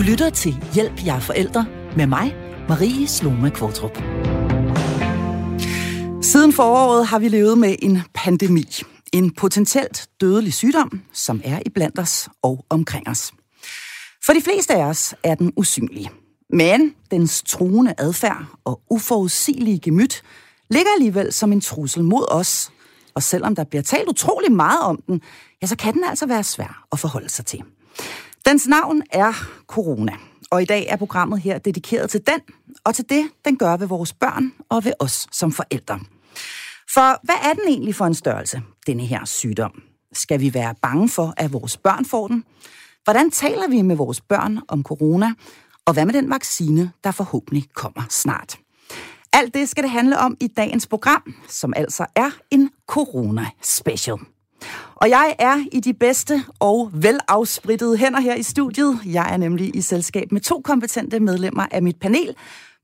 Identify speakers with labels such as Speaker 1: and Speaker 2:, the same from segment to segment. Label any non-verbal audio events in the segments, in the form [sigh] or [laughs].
Speaker 1: Du lytter til Hjælp jer forældre med mig, Marie Sloma Kvartrup. Siden foråret har vi levet med en pandemi. En potentielt dødelig sygdom, som er iblandt os og omkring os. For de fleste af os er den usynlig. Men dens truende adfærd og uforudsigelige gemyt ligger alligevel som en trussel mod os. Og selvom der bliver talt utrolig meget om den, ja, så kan den altså være svær at forholde sig til. Dens navn er corona, og i dag er programmet her dedikeret til den, og til det, den gør ved vores børn og ved os som forældre. For hvad er den egentlig for en størrelse, denne her sygdom? Skal vi være bange for, at vores børn får den? Hvordan taler vi med vores børn om corona? Og hvad med den vaccine, der forhåbentlig kommer snart? Alt det skal det handle om i dagens program, som altså er en corona-special. Og jeg er i de bedste og velafsprittede hænder her i studiet. Jeg er nemlig i selskab med to kompetente medlemmer af mit panel.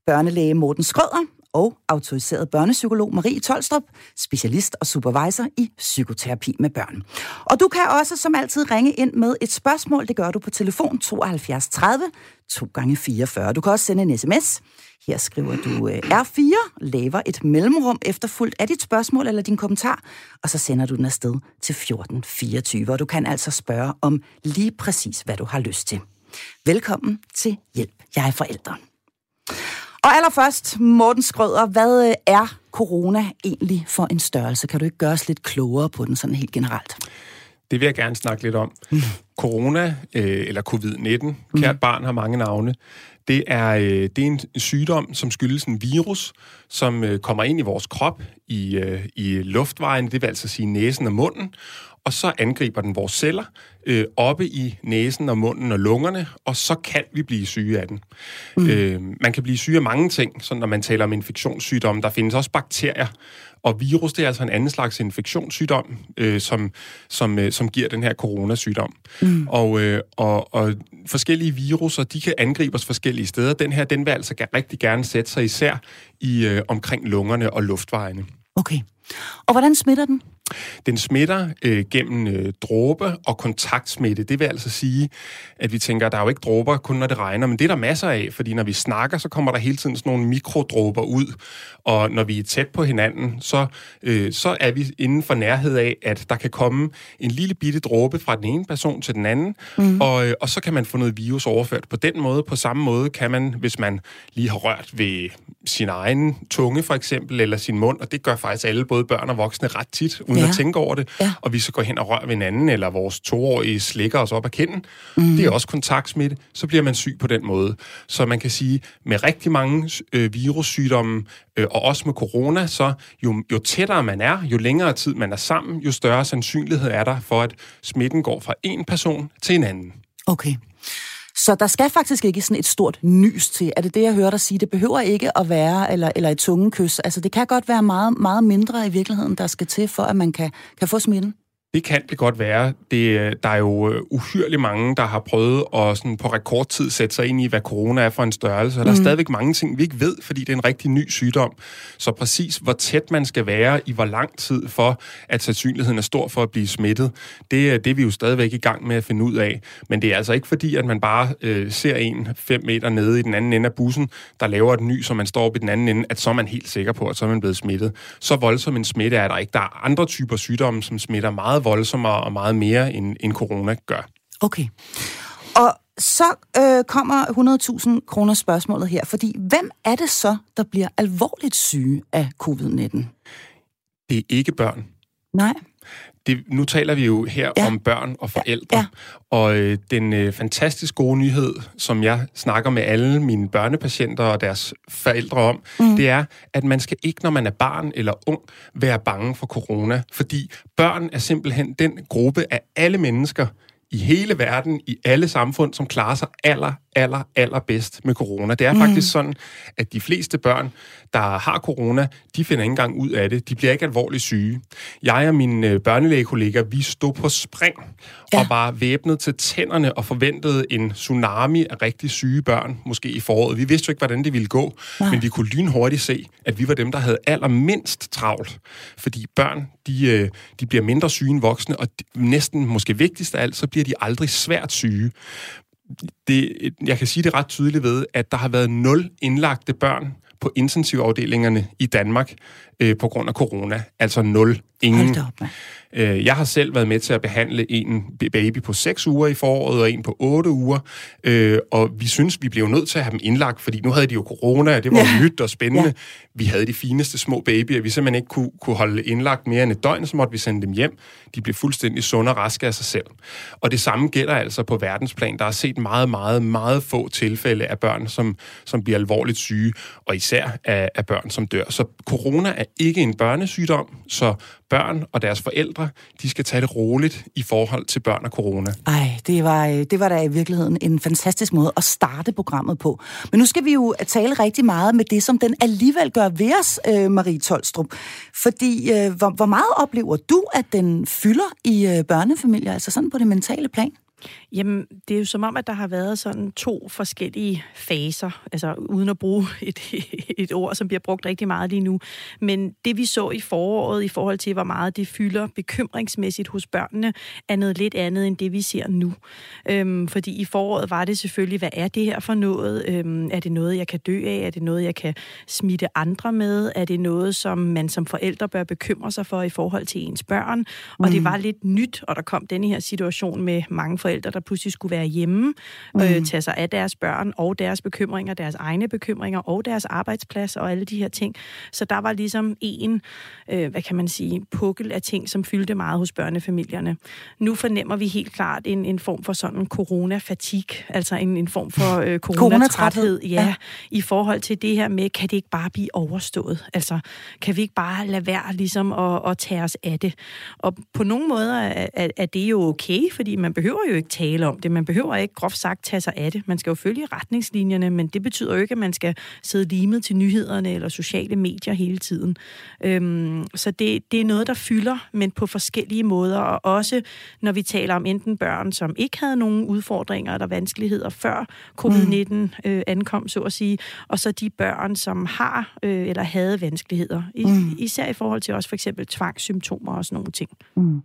Speaker 1: Børnelæge Morten Skrøder og autoriseret børnepsykolog Marie Tolstrup, specialist og supervisor i psykoterapi med børn. Og du kan også som altid ringe ind med et spørgsmål. Det gør du på telefon 72 30 2 gange 44. Du kan også sende en sms. Her skriver du øh, R4, laver et mellemrum efterfulgt af dit spørgsmål eller din kommentar, og så sender du den afsted til 1424. Og du kan altså spørge om lige præcis, hvad du har lyst til. Velkommen til Hjælp, jeg er forældre. Og allerførst, Morten Skrøder, hvad øh, er corona egentlig for en størrelse? Kan du ikke gøre os lidt klogere på den sådan helt generelt?
Speaker 2: Det vil jeg gerne snakke lidt om. Mm. Corona, øh, eller covid-19, mm. kært barn har mange navne, det er, øh, det er en sygdom, som skyldes en virus, som øh, kommer ind i vores krop, i, øh, i luftvejen, det vil altså sige næsen og munden, og så angriber den vores celler øh, oppe i næsen og munden og lungerne, og så kan vi blive syge af den. Mm. Øh, man kan blive syge af mange ting, så når man taler om infektionssygdomme. Der findes også bakterier, og virus det er altså en anden slags infektionssygdom, øh, som, som, øh, som giver den her coronasygdom. Mm. Og, øh, og, og forskellige viruser, de kan angribe os forskellige steder. Den her, den vil altså rigtig gerne sætte sig især i øh, omkring lungerne og luftvejene.
Speaker 1: Okay. Og hvordan smitter den?
Speaker 2: Den smitter øh, gennem øh, dråbe og kontaktsmitte. Det vil altså sige, at vi tænker, at der er jo ikke dråber kun når det regner, men det er der masser af, fordi når vi snakker, så kommer der hele tiden sådan nogle mikrodråber ud, og når vi er tæt på hinanden, så, øh, så er vi inden for nærhed af, at der kan komme en lille bitte dråbe fra den ene person til den anden, mm. og, øh, og så kan man få noget virus overført på den måde. På samme måde kan man, hvis man lige har rørt ved sin egen tunge for eksempel, eller sin mund, og det gør faktisk alle, både børn og voksne, ret tit, uden ja. at tænke over det, ja. og vi så går hen og rører ved hinanden, eller vores toårige slikker os op af kinden, mm. det er også kontaktsmitte, så bliver man syg på den måde. Så man kan sige, med rigtig mange øh, virussygdomme, øh, og også med corona, så jo, jo tættere man er, jo længere tid man er sammen, jo større sandsynlighed er der for, at smitten går fra en person til en anden.
Speaker 1: Okay. Så der skal faktisk ikke sådan et stort nys til. Er det det, jeg hører dig sige? Det behøver ikke at være, eller, eller et tungekys. Altså, det kan godt være meget, meget mindre i virkeligheden, der skal til, for at man kan, kan få smitten.
Speaker 2: Det kan det godt være. Det, der er jo øh, uhyrligt mange, der har prøvet at sådan på rekordtid sætte sig ind i, hvad corona er for en størrelse. Og der er mm. stadigvæk mange ting, vi ikke ved, fordi det er en rigtig ny sygdom. Så præcis hvor tæt man skal være i hvor lang tid for, at sandsynligheden er stor for at blive smittet, det, det er vi jo stadigvæk i gang med at finde ud af. Men det er altså ikke fordi, at man bare øh, ser en fem meter nede i den anden ende af bussen, der laver et ny, som man står op i den anden ende, at så er man helt sikker på, at så er man blevet smittet. Så voldsom en smitte er der ikke. Der er andre typer sygdomme, som smitter meget voldsommere og meget mere, end, end corona gør.
Speaker 1: Okay. Og så øh, kommer 100.000 kroner spørgsmålet her, fordi hvem er det så, der bliver alvorligt syge af covid-19?
Speaker 2: Det er ikke børn.
Speaker 1: Nej.
Speaker 2: Det, nu taler vi jo her ja. om børn og forældre, ja. og øh, den øh, fantastisk gode nyhed, som jeg snakker med alle mine børnepatienter og deres forældre om, mm. det er, at man skal ikke, når man er barn eller ung, være bange for corona, fordi børn er simpelthen den gruppe af alle mennesker i hele verden, i alle samfund, som klarer sig aller, aller, aller bedst med corona. Det er mm. faktisk sådan, at de fleste børn, der har corona, de finder ikke engang ud af det. De bliver ikke alvorligt syge. Jeg og mine øh, børnelægekolleger, vi stod på spring ja. og var væbnet til tænderne og forventede en tsunami af rigtig syge børn, måske i foråret. Vi vidste jo ikke, hvordan det ville gå, Nej. men vi kunne lynhurtigt se, at vi var dem, der havde allermindst travlt. Fordi børn, de, øh, de bliver mindre syge end voksne, og næsten måske vigtigst af alt, så bliver de aldrig svært syge det, jeg kan sige det ret tydeligt ved, at der har været nul indlagte børn på intensivafdelingerne i Danmark øh, på grund af corona. Altså nul. Ingen. Op, Øh, jeg har selv været med til at behandle en baby på 6 uger i foråret og en på 8 uger, øh, og vi synes, vi blev nødt til at have dem indlagt, fordi nu havde de jo corona, og det var ja. nyt og spændende. Ja. Vi havde de fineste små babyer, vi simpelthen ikke kunne, kunne holde indlagt mere end et døgn, så måtte vi sende dem hjem. De blev fuldstændig sunde og raske af sig selv. Og det samme gælder altså på verdensplan. Der er set meget, meget, meget få tilfælde af børn, som, som bliver alvorligt syge, og især af, af børn, som dør. Så corona er ikke en børnesygdom, så børn og deres forældre, de skal tage det roligt i forhold til børn og corona.
Speaker 1: Ej, det var, øh, det var da i virkeligheden en fantastisk måde at starte programmet på. Men nu skal vi jo tale rigtig meget med det, som den alligevel gør ved os, øh, Marie Tolstrup. Fordi, øh, hvor, hvor meget oplever du, at den fylder i børnefamilier, altså sådan på det mentale plan?
Speaker 3: Jamen, det er jo som om, at der har været sådan to forskellige faser, altså uden at bruge [laughs] et, et ord, som bliver brugt rigtig meget lige nu. Men det vi så i foråret i forhold til, hvor meget det fylder bekymringsmæssigt hos børnene, er noget lidt andet end det, vi ser nu. Øhm, fordi i foråret var det selvfølgelig, hvad er det her for noget? Øhm, er det noget, jeg kan dø af? Er det noget, jeg kan smitte andre med? Er det noget, som man som forældre bør bekymre sig for i forhold til ens børn? Og mm. det var lidt nyt, og der kom denne her situation med mange forældre, der pludselig skulle være hjemme, mm. øh, tage sig af deres børn og deres bekymringer, deres egne bekymringer og deres arbejdsplads og alle de her ting. Så der var ligesom en, øh, hvad kan man sige, pukkel af ting, som fyldte meget hos børnefamilierne. Nu fornemmer vi helt klart en, en form for sådan corona-fatig, altså en, en form for øh, [laughs] coronatræthed, ja, ja, i forhold til det her med, kan det ikke bare blive overstået? Altså, kan vi ikke bare lade være ligesom at, at tage os af det? Og på nogle måder er, er, er det jo okay, fordi man behøver jo ikke tale om det. Man behøver ikke groft sagt tage sig af det. Man skal jo følge retningslinjerne, men det betyder jo ikke, at man skal sidde limet til nyhederne eller sociale medier hele tiden. Øhm, så det, det er noget, der fylder, men på forskellige måder, og også når vi taler om enten børn, som ikke havde nogen udfordringer eller vanskeligheder før covid-19 mm. øh, ankom, så at sige, og så de børn, som har øh, eller havde vanskeligheder, I, mm. især i forhold til også for eksempel tvangssymptomer og sådan nogle ting. Mm.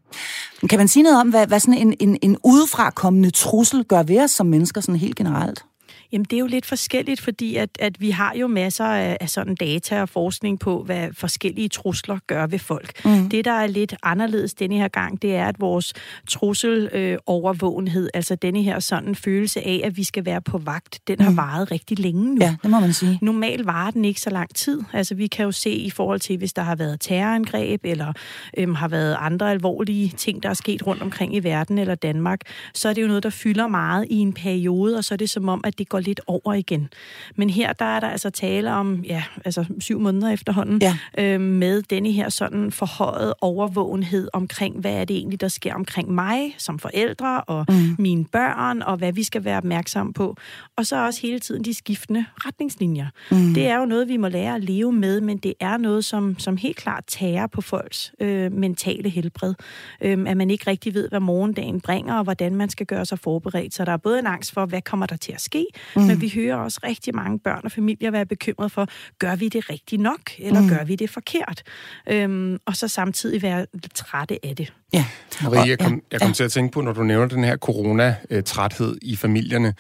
Speaker 1: Kan man sige noget om, hvad, hvad sådan en, en, en udefra kommende trussel gør ved os som mennesker sådan helt generelt?
Speaker 3: Jamen, det er jo lidt forskelligt, fordi at, at vi har jo masser af, af sådan data og forskning på, hvad forskellige trusler gør ved folk. Mm. Det, der er lidt anderledes denne her gang, det er, at vores trusselovervågenhed, øh, altså denne her sådan følelse af, at vi skal være på vagt, den mm. har varet rigtig længe nu.
Speaker 1: Ja, det må man sige.
Speaker 3: Normalt varer den ikke så lang tid. Altså, vi kan jo se i forhold til, hvis der har været terrorangreb, eller øhm, har været andre alvorlige ting, der er sket rundt omkring i verden eller Danmark, så er det jo noget, der fylder meget i en periode, og så er det som om, at det går lidt over igen. Men her, der er der altså tale om, ja, altså syv måneder efterhånden, ja. øh, med denne her sådan forhøjet overvågenhed omkring, hvad er det egentlig, der sker omkring mig som forældre og mm. mine børn, og hvad vi skal være opmærksom på. Og så også hele tiden de skiftende retningslinjer. Mm. Det er jo noget, vi må lære at leve med, men det er noget, som, som helt klart tager på folks øh, mentale helbred. Øh, at man ikke rigtig ved, hvad morgendagen bringer, og hvordan man skal gøre sig forberedt. Så der er både en angst for, hvad kommer der til at ske, Mm. Men vi hører også rigtig mange børn og familier være bekymret for, gør vi det rigtigt nok, eller mm. gør vi det forkert? Øhm, og så samtidig være trætte af det.
Speaker 2: Ja. Marie, jeg kom, jeg kom ja. til at tænke på, når du nævner den her corona-træthed i familierne,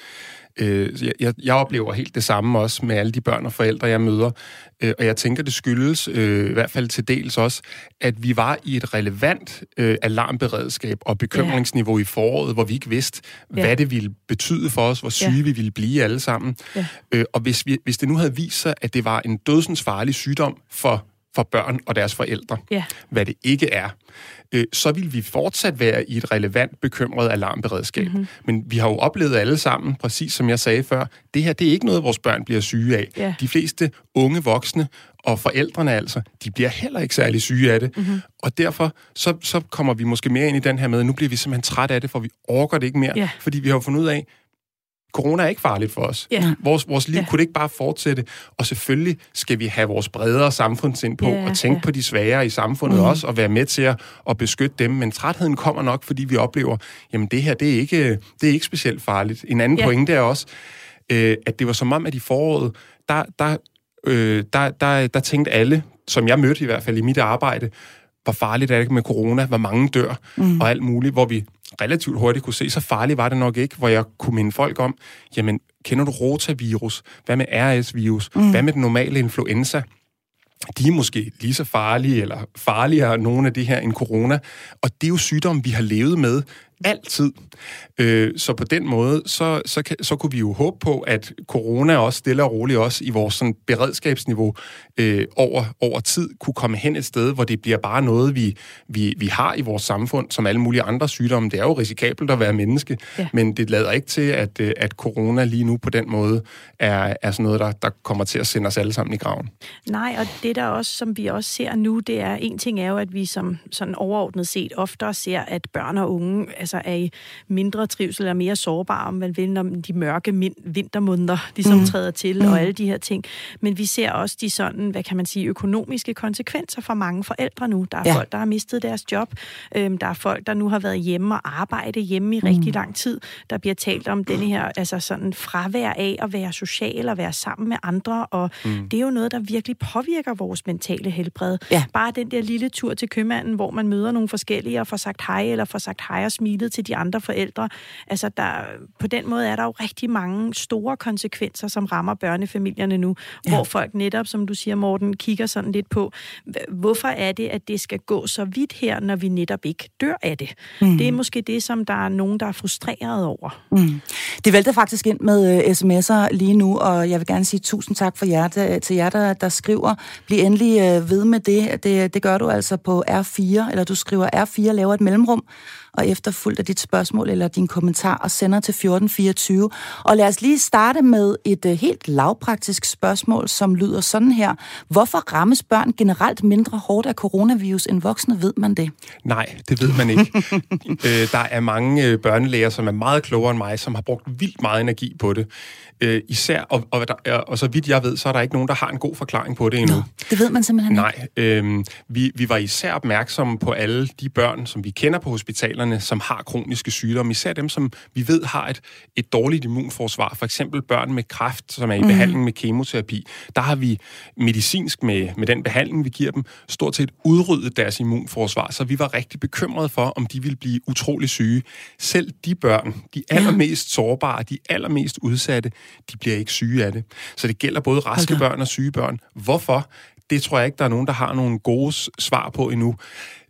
Speaker 2: Øh, jeg, jeg oplever helt det samme også med alle de børn og forældre, jeg møder. Øh, og jeg tænker, det skyldes, øh, i hvert fald til dels også, at vi var i et relevant øh, alarmberedskab og bekymringsniveau ja. i foråret, hvor vi ikke vidste, ja. hvad det ville betyde for os, hvor syge ja. vi ville blive alle sammen. Ja. Øh, og hvis, vi, hvis det nu havde vist sig, at det var en dødsens farlig sygdom for for børn og deres forældre, ja. hvad det ikke er, øh, så vil vi fortsat være i et relevant bekymret alarmberedskab. Mm-hmm. Men vi har jo oplevet alle sammen, præcis som jeg sagde før, det her det er ikke noget, vores børn bliver syge af. Ja. De fleste unge voksne og forældrene altså, de bliver heller ikke særlig syge af det. Mm-hmm. Og derfor så, så kommer vi måske mere ind i den her med, at nu bliver vi simpelthen træt af det, for vi orker det ikke mere. Ja. Fordi vi har fundet ud af, corona er ikke farligt for os. Yeah. Vores, vores liv yeah. kunne det ikke bare fortsætte. Og selvfølgelig skal vi have vores bredere samfundsind på yeah, og tænke yeah. på de svagere i samfundet mm. også, og være med til at, at beskytte dem. Men trætheden kommer nok, fordi vi oplever, jamen det her, det er ikke, det er ikke specielt farligt. En anden yeah. pointe er også, øh, at det var som om, at i foråret, der, der, øh, der, der, der tænkte alle, som jeg mødte i hvert fald i mit arbejde, hvor farligt er det med corona, hvor mange dør mm. og alt muligt, hvor vi relativt hurtigt kunne se, så farligt var det nok ikke, hvor jeg kunne minde folk om, jamen, kender du rotavirus? Hvad med RS-virus? Mm. Hvad med den normale influenza? de er måske lige så farlige eller farligere nogle af de her end corona. Og det er jo sygdomme, vi har levet med altid. Øh, så på den måde, så, så, kan, så kunne vi jo håbe på, at corona også stille og roligt også i vores sådan, beredskabsniveau øh, over, over tid kunne komme hen et sted, hvor det bliver bare noget, vi, vi, vi har i vores samfund, som alle mulige andre sygdomme. Det er jo risikabelt at være menneske, ja. men det lader ikke til, at, øh, at corona lige nu på den måde er, er sådan noget, der, der kommer til at sende os alle sammen i graven.
Speaker 3: Nej, og det der også, som vi også ser nu, det er, en ting er jo, at vi som sådan overordnet set oftere ser, at børn og unge altså er i mindre trivsel eller mere sårbare, om man vil, når de mørke vintermåneder ligesom mm. træder til, mm. og alle de her ting. Men vi ser også de sådan, hvad kan man sige, økonomiske konsekvenser for mange forældre nu. Der er ja. folk, der har mistet deres job. Øhm, der er folk, der nu har været hjemme og arbejde hjemme i mm. rigtig lang tid. Der bliver talt om denne her, altså sådan fravær af at være social og være sammen med andre, og mm. det er jo noget, der virkelig påvirker vores mentale helbred. Ja. Bare den der lille tur til købmanden, hvor man møder nogle forskellige og får sagt hej, eller får sagt hej og smilet til de andre forældre. Altså, der, på den måde er der jo rigtig mange store konsekvenser, som rammer børnefamilierne nu, ja. hvor folk netop, som du siger, Morten, kigger sådan lidt på, hvorfor er det, at det skal gå så vidt her, når vi netop ikke dør af det? Mm. Det er måske det, som der er nogen, der er frustreret over. Mm.
Speaker 1: Det vælter faktisk ind med uh, sms'er lige nu, og jeg vil gerne sige tusind tak for jer, der, til jer, der, der skriver. Bliv endelig uh, ved med det. det. Det gør du altså på R4, eller du skriver R4, laver et mellemrum, og efterfulgt af dit spørgsmål eller din kommentar og sender til 1424. Og lad os lige starte med et uh, helt lavpraktisk spørgsmål, som lyder sådan her. Hvorfor rammes børn generelt mindre hårdt af coronavirus end voksne? Ved man det?
Speaker 2: Nej, det ved man ikke. [laughs] øh, der er mange øh, børnelæger, som er meget klogere end mig, som har brugt vildt meget energi på det. Øh, især, og, og, og, og så vidt jeg ved, så er der ikke nogen, der har en god forklaring på det endnu. Nå,
Speaker 1: det ved man simpelthen
Speaker 2: ikke. Nej, øh, vi, vi var især opmærksomme på alle de børn, som vi kender på hospitalerne, som har kroniske sygdomme. Især dem, som vi ved har et, et dårligt immunforsvar. For eksempel børn med kræft, som er i mm. behandling med kemoterapi. Der har vi medicinsk med, med den behandling, vi giver dem, stort set udryddet deres immunforsvar. Så vi var rigtig bekymrede for, om de ville blive utrolig syge. Selv de børn, de allermest sårbare, de allermest udsatte, de bliver ikke syge af det. Så det gælder både raske okay. børn og syge børn. Hvorfor? Det tror jeg ikke, der er nogen, der har nogle gode svar på endnu.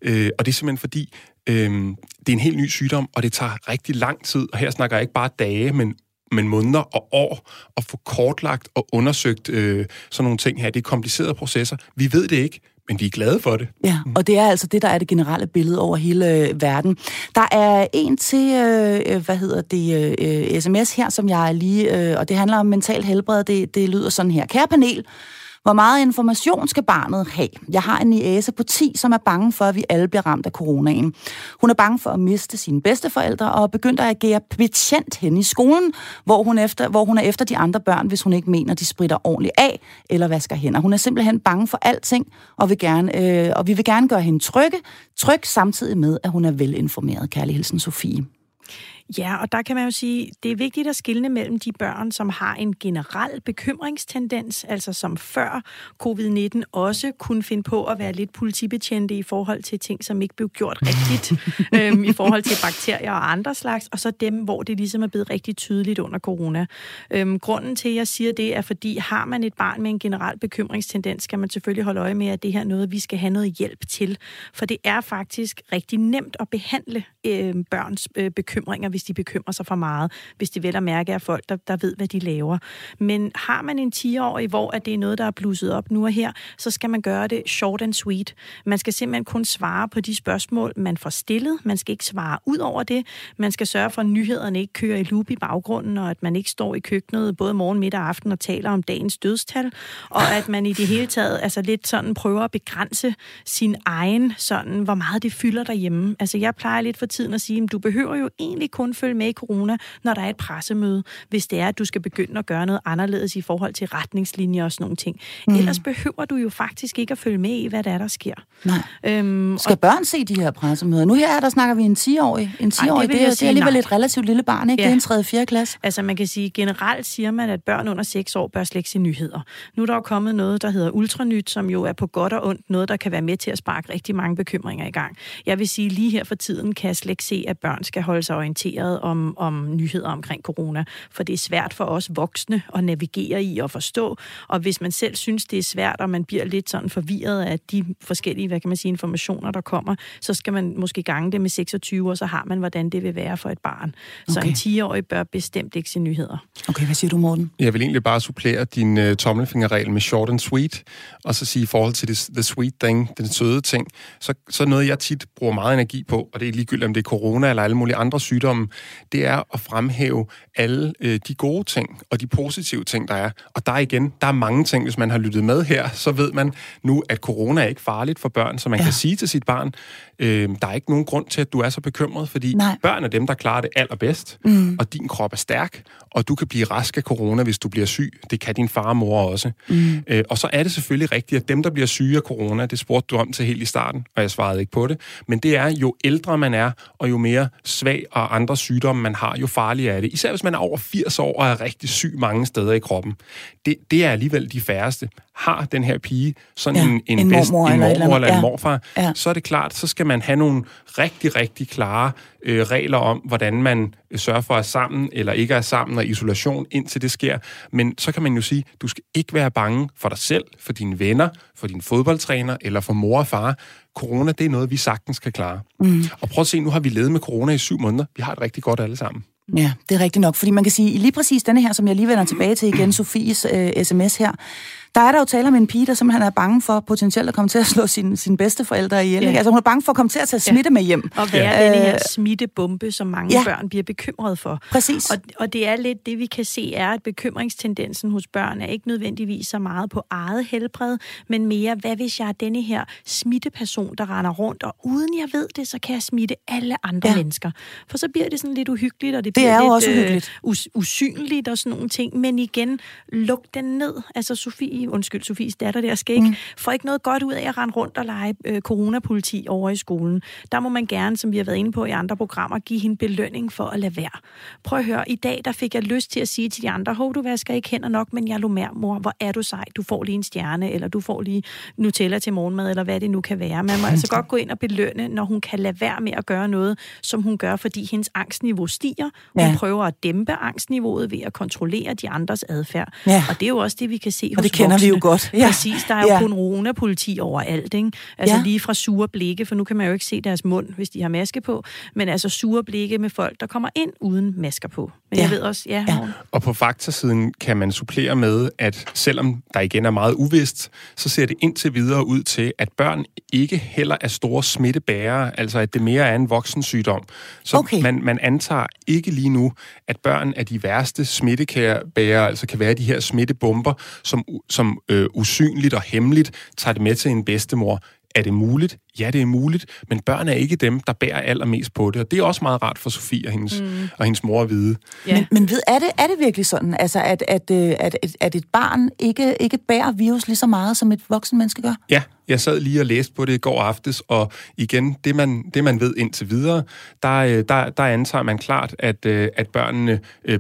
Speaker 2: Øh, og det er simpelthen fordi, øh, det er en helt ny sygdom, og det tager rigtig lang tid. Og her snakker jeg ikke bare dage, men men måneder og år at få kortlagt og undersøgt øh, sådan nogle ting her. Det er komplicerede processer. Vi ved det ikke, men vi er glade for det.
Speaker 1: Ja, og det er altså det, der er det generelle billede over hele øh, verden. Der er en til, øh, øh hvad hedder det, øh, sms her, som jeg lige, øh, og det handler om mental helbred. Det, det lyder sådan her. Kære panel, hvor meget information skal barnet have? Jeg har en niæse på 10, som er bange for, at vi alle bliver ramt af coronaen. Hun er bange for at miste sine bedsteforældre og er begyndt at agere betjent hen i skolen, hvor hun, efter, hvor hun er efter de andre børn, hvis hun ikke mener, de spritter ordentligt af eller vasker hænder. Hun er simpelthen bange for alting, og, vil gerne, øh, og vi vil gerne gøre hende trygge, tryg samtidig med, at hun er velinformeret. Kærlig hilsen, Sofie.
Speaker 3: Ja, og der kan man jo sige, det er vigtigt at skille mellem de børn, som har en generel bekymringstendens, altså som før covid-19 også kunne finde på at være lidt politibetjente i forhold til ting, som ikke blev gjort [laughs] rigtigt, øhm, i forhold til bakterier og andre slags, og så dem, hvor det ligesom er blevet rigtig tydeligt under corona. Øhm, grunden til, at jeg siger det, er fordi, har man et barn med en generel bekymringstendens, skal man selvfølgelig holde øje med, at det her er noget, vi skal have noget hjælp til. For det er faktisk rigtig nemt at behandle øh, børns øh, bekymringer, hvis de bekymrer sig for meget, hvis de vel at mærke er folk, der, der ved, hvad de laver. Men har man en 10-årig, hvor at det er noget, der er blusset op nu og her, så skal man gøre det short and sweet. Man skal simpelthen kun svare på de spørgsmål, man får stillet. Man skal ikke svare ud over det. Man skal sørge for, at nyhederne ikke kører i loop i baggrunden, og at man ikke står i køkkenet både morgen, middag og aften og taler om dagens dødstal, og at man i det hele taget altså lidt sådan prøver at begrænse sin egen sådan, hvor meget det fylder derhjemme. Altså jeg plejer lidt for tiden at sige, at du behøver jo egentlig kun kun følge med i corona, når der er et pressemøde, hvis det er, at du skal begynde at gøre noget anderledes i forhold til retningslinjer og sådan nogle ting. Mm. Ellers behøver du jo faktisk ikke at følge med i, hvad der er, der sker.
Speaker 1: Nej. Øhm, skal og... børn se de her pressemøder? Nu her, der snakker vi en 10-årig. En 10-årig, Ej, det, det, er, det er alligevel nej. et relativt lille barn, ikke? Ja. Det er en 3. 4. klasse.
Speaker 3: Altså man kan sige, generelt siger man, at børn under 6 år bør slet ikke se nyheder. Nu er der jo kommet noget, der hedder Ultranyt, som jo er på godt og ondt noget, der kan være med til at sparke rigtig mange bekymringer i gang. Jeg vil sige, lige her for tiden kan jeg slet ikke se, at børn skal holde sig orienteret om, om nyheder omkring corona, for det er svært for os voksne at navigere i og forstå, og hvis man selv synes, det er svært, og man bliver lidt sådan forvirret af de forskellige, hvad kan man sige, informationer, der kommer, så skal man måske gange det med 26, og så har man, hvordan det vil være for et barn. Okay. Så en 10-årig bør bestemt ikke se nyheder.
Speaker 1: Okay, hvad siger du, Morten?
Speaker 2: Jeg vil egentlig bare supplere din uh, tommelfingerregel med short and sweet, og så sige i forhold til det, the sweet thing, den søde ting, så, så noget, jeg tit bruger meget energi på, og det er ligegyldigt, om det er corona eller alle mulige andre sygdomme, det er at fremhæve alle uh, de gode ting og de positive ting, der er. Og der igen, der er mange ting, hvis man har lyttet med her, så ved man nu, at corona er ikke farligt for børn, så man ja. kan sige til sit barn, øh, der er ikke nogen grund til, at du er så bekymret, fordi Nej. børn er dem, der klarer det allerbedst, mm. og din krop er stærk, og du kan blive rask af corona, hvis du bliver syg. Det kan din far og mor også. Mm. Øh, og så er det selvfølgelig rigtigt, at dem, der bliver syge af corona, det spurgte du om til helt i starten, og jeg svarede ikke på det, men det er, jo ældre man er, og jo mere svag og andre sygdomme man har, jo farligere er det. Især hvis man er over 80 år og er rigtig syg mange steder i kroppen. Det, det er alligevel de færreste. Har den her pige sådan ja, en, en, en bedst, mormor, en mormor eller, eller en ja. morfar, ja. så er det klart, så skal man have nogle rigtig, rigtig klare øh, regler om, hvordan man sørger for at er sammen eller ikke er sammen, og isolation, indtil det sker. Men så kan man jo sige, du skal ikke være bange for dig selv, for dine venner, for din fodboldtræner eller for mor og far. Corona, det er noget, vi sagtens kan klare. Mm. Og prøv at se, nu har vi levet med corona i syv måneder. Vi har det rigtig godt alle sammen.
Speaker 1: Ja, det er rigtigt nok, fordi man kan sige, lige præcis denne her, som jeg lige vender tilbage til igen, Sofies øh, sms her, der er der jo tale om en pige, der simpelthen er bange for potentielt at komme til at slå sine, sin forældre ihjel. Ja. Altså hun er bange for at komme til at tage smitte ja. med hjem.
Speaker 3: Og være ja. den her smittebombe, som mange ja. børn bliver bekymret for.
Speaker 1: Præcis.
Speaker 3: Og, og det er lidt det, vi kan se, er, at bekymringstendensen hos børn er ikke nødvendigvis så meget på eget helbred, men mere, hvad hvis jeg er denne her smitteperson, der render rundt, og uden jeg ved det, så kan jeg smitte alle andre ja. mennesker. For så bliver det sådan lidt uhyggeligt, og det, det bliver
Speaker 1: er
Speaker 3: lidt
Speaker 1: også uhyggeligt.
Speaker 3: Øh, us- usynligt og sådan nogle ting. Men igen, luk den ned. Altså Sofie undskyld, Sofies datter der, skal ikke, mm. får ikke noget godt ud af at rende rundt og lege øh, coronapoliti over i skolen. Der må man gerne, som vi har været inde på i andre programmer, give hende belønning for at lade være. Prøv at høre, i dag der fik jeg lyst til at sige til de andre, hov, du vasker ikke hænder nok, men jeg lå mere, mor, hvor er du sej, du får lige en stjerne, eller du får lige Nutella til morgenmad, eller hvad det nu kan være. Man må altså godt gå ind og belønne, når hun kan lade være med at gøre noget, som hun gør, fordi hendes angstniveau stiger. Hun ja. prøver at dæmpe angstniveauet ved at kontrollere de andres adfærd. Ja. Og det er jo også det, vi kan se
Speaker 1: og
Speaker 3: hos
Speaker 1: det kender
Speaker 3: voksne.
Speaker 1: vi jo godt.
Speaker 3: Ja. Præcis, der er jo ja. coronapoliti overalt, ikke? Altså ja. lige fra sure blikke, for nu kan man jo ikke se deres mund, hvis de har maske på, men altså sure blikke med folk, der kommer ind uden masker på. Men ja. jeg ved også, ja, ja.
Speaker 2: Og på faktasiden kan man supplere med, at selvom der igen er meget uvist, så ser det indtil videre ud til, at børn ikke heller er store smittebærere, altså at det mere er en voksensygdom. Så okay. man, man antager ikke lige nu, at børn er de værste smittekærebærere, altså kan være de her smittebomber, som, som øh, usynligt og hemmeligt tager det med til en bedstemor. Er det muligt? Ja, det er muligt, men børn er ikke dem, der bærer allermest på det. Og det er også meget rart for Sofie og hendes, mm. og hendes mor at vide.
Speaker 1: Ja. Men, men ved, er, det, er det virkelig sådan, altså, at, at, øh, at, at, at et barn ikke, ikke bærer virus lige så meget, som et voksen menneske gør?
Speaker 2: Ja, jeg sad lige og læste på det i går aftes, og igen, det man, det man ved indtil videre, der, øh, der, der antager man klart, at, øh, at børnene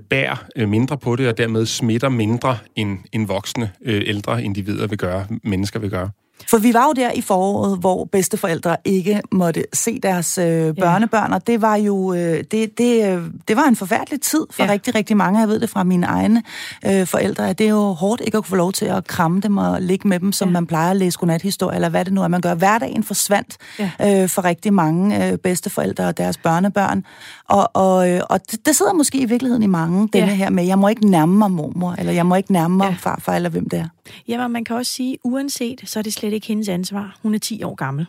Speaker 2: bærer mindre på det, og dermed smitter mindre end, end voksne ældre individer vil gøre, mennesker vil gøre.
Speaker 1: For vi var jo der i foråret, hvor bedsteforældre ikke måtte se deres øh, børnebørn, og det var jo øh, det, det, øh, det var en forfærdelig tid for ja. rigtig, rigtig mange. Jeg ved det fra mine egne øh, forældre, at det er jo hårdt ikke at kunne få lov til at kramme dem og ligge med dem, som ja. man plejer at læse godnathistorie, eller hvad det nu er, man gør. Hverdagen forsvandt ja. øh, for rigtig mange øh, bedsteforældre og deres børnebørn, og, og, øh, og det, det sidder måske i virkeligheden i mange, denne ja. her med, jeg må ikke nærme mig mormor, eller jeg må ikke nærme mig ja. farfar, eller hvem det er.
Speaker 3: Jamen, man kan også sige, uanset, så er det slet slet ikke hendes ansvar. Hun er 10 år gammel.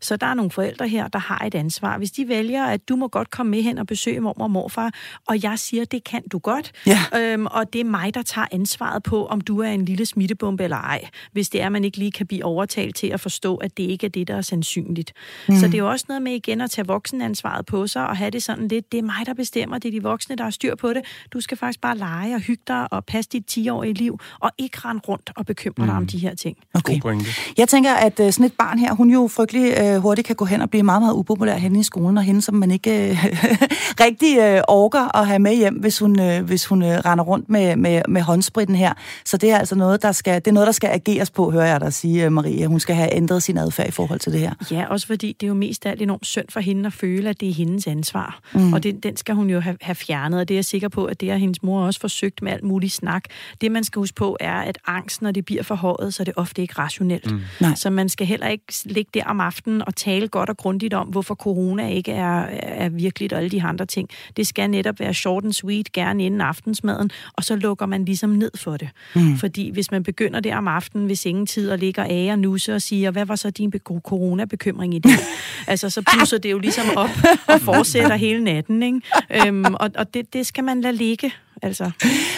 Speaker 3: Så der er nogle forældre her, der har et ansvar. Hvis de vælger, at du må godt komme med hen og besøge mormor og morfar, og jeg siger, det kan du godt,
Speaker 1: Ja.
Speaker 3: øhm, og det er mig, der tager ansvaret på, om du er en lille smittebombe eller ej, hvis det er, at man ikke lige kan blive overtalt til at forstå, at det ikke er det, der er sandsynligt. Mm. Så det er jo også noget med igen at tage voksenansvaret på sig og have det sådan lidt, det er mig, der bestemmer, det er de voksne, der har styr på det. Du skal faktisk bare lege og hygge dig og passe dit 10-årige liv, og ikke rende rundt og bekymre dig om de her ting.
Speaker 1: Okay.
Speaker 2: God pointe.
Speaker 1: Jeg tænker, at øh, sådan et barn her, hun jo frygtelig øh, hurtigt kan gå hen og blive meget, meget upopulær henne i skolen, og hende, som man ikke øh, [laughs] rigtig øh, orker at have med hjem, hvis hun, øh, hvis hun øh, render rundt med, med, med håndspritten her. Så det er altså noget, der skal, det er noget, der skal ageres på, hører jeg dig sige, øh, Marie. Hun skal have ændret sin adfærd i forhold til det her.
Speaker 3: Ja, også fordi det er jo mest alt enormt synd for hende at føle, at det er hendes ansvar. Mm. Og det, den skal hun jo have, have fjernet, og det er jeg sikker på, at det har hendes mor også forsøgt med alt muligt snak. Det, man skal huske på, er, at angst, når det bliver forhøjet, så er det ofte ikke rationelt. Mm.
Speaker 1: Nej.
Speaker 3: Så man skal heller ikke ligge der om aftenen og tale godt og grundigt om, hvorfor corona ikke er, er virkeligt og alle de andre ting. Det skal netop være short and sweet, gerne inden aftensmaden, og så lukker man ligesom ned for det. Mm. Fordi hvis man begynder der om aftenen ved sengetid og ligger af og nusse og siger, hvad var så din be- coronabekymring i det? [laughs] altså, så blusser det jo ligesom op og fortsætter hele natten, ikke? Øhm, og og det, det skal man lade ligge. Altså,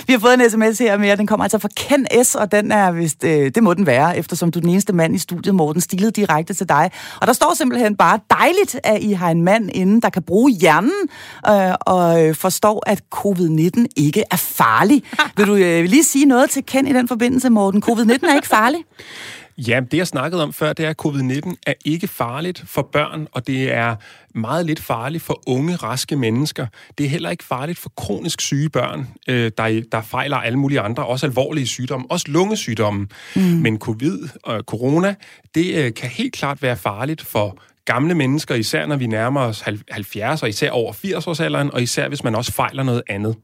Speaker 1: Vi har fået en sms her med, den kommer altså fra Ken S, og den er vist, øh, det må den være, eftersom du er den eneste mand i studiet, Morten, stilet direkte til dig. Og der står simpelthen bare dejligt, at I har en mand inden, der kan bruge hjernen øh, og øh, forstår, at covid-19 ikke er farlig. [laughs] Vil du øh, lige sige noget til Ken i den forbindelse, Morten? Covid-19 er ikke farlig? [laughs]
Speaker 2: Ja, det jeg snakkede om før, det er, at covid-19 er ikke farligt for børn, og det er meget lidt farligt for unge, raske mennesker. Det er heller ikke farligt for kronisk syge børn, øh, der, der fejler alle mulige andre, også alvorlige sygdomme, også lungesygdomme. Mm. Men covid og corona, det øh, kan helt klart være farligt for gamle mennesker, især når vi nærmer os 70 og især over 80-årsalderen, og især hvis man også fejler noget andet.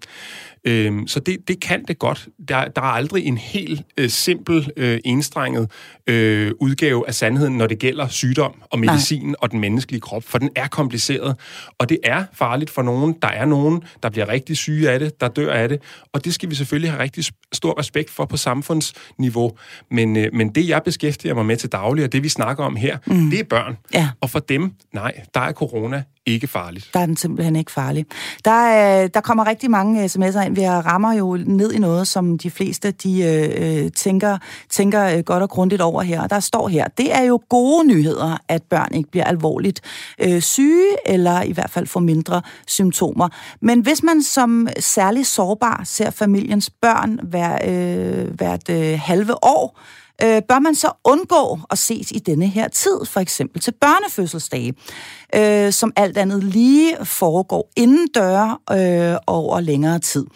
Speaker 2: Øhm, så det, det kan det godt. Der, der er aldrig en helt øh, simpel, øh, enstrenget øh, udgave af sandheden, når det gælder sygdom og medicin Nej. og den menneskelige krop, for den er kompliceret, og det er farligt for nogen. Der er nogen, der bliver rigtig syge af det, der dør af det, og det skal vi selvfølgelig have rigtig stor respekt for på samfundsniveau. Men, øh, men det, jeg beskæftiger mig med til daglig, og det, vi snakker om her, mm. det er børn.
Speaker 1: Ja.
Speaker 2: Og for dem, nej, der er corona ikke farligt.
Speaker 1: Der er den simpelthen ikke farlig. Der, er, der kommer rigtig mange øh, sms'er ind. Vi rammer jo ned i noget, som de fleste de, øh, øh tænker, tænker godt og grundigt over her. Og der står her, det er jo gode nyheder, at børn ikke bliver alvorligt øh, syge, eller i hvert fald får mindre symptomer. Men hvis man som særlig sårbar ser familiens børn hver, øh, hvert øh, halve år, øh, bør man så undgå at ses i denne her tid, for eksempel til børnefødselsdage, øh, som alt andet lige foregår inden døre øh, over længere tid.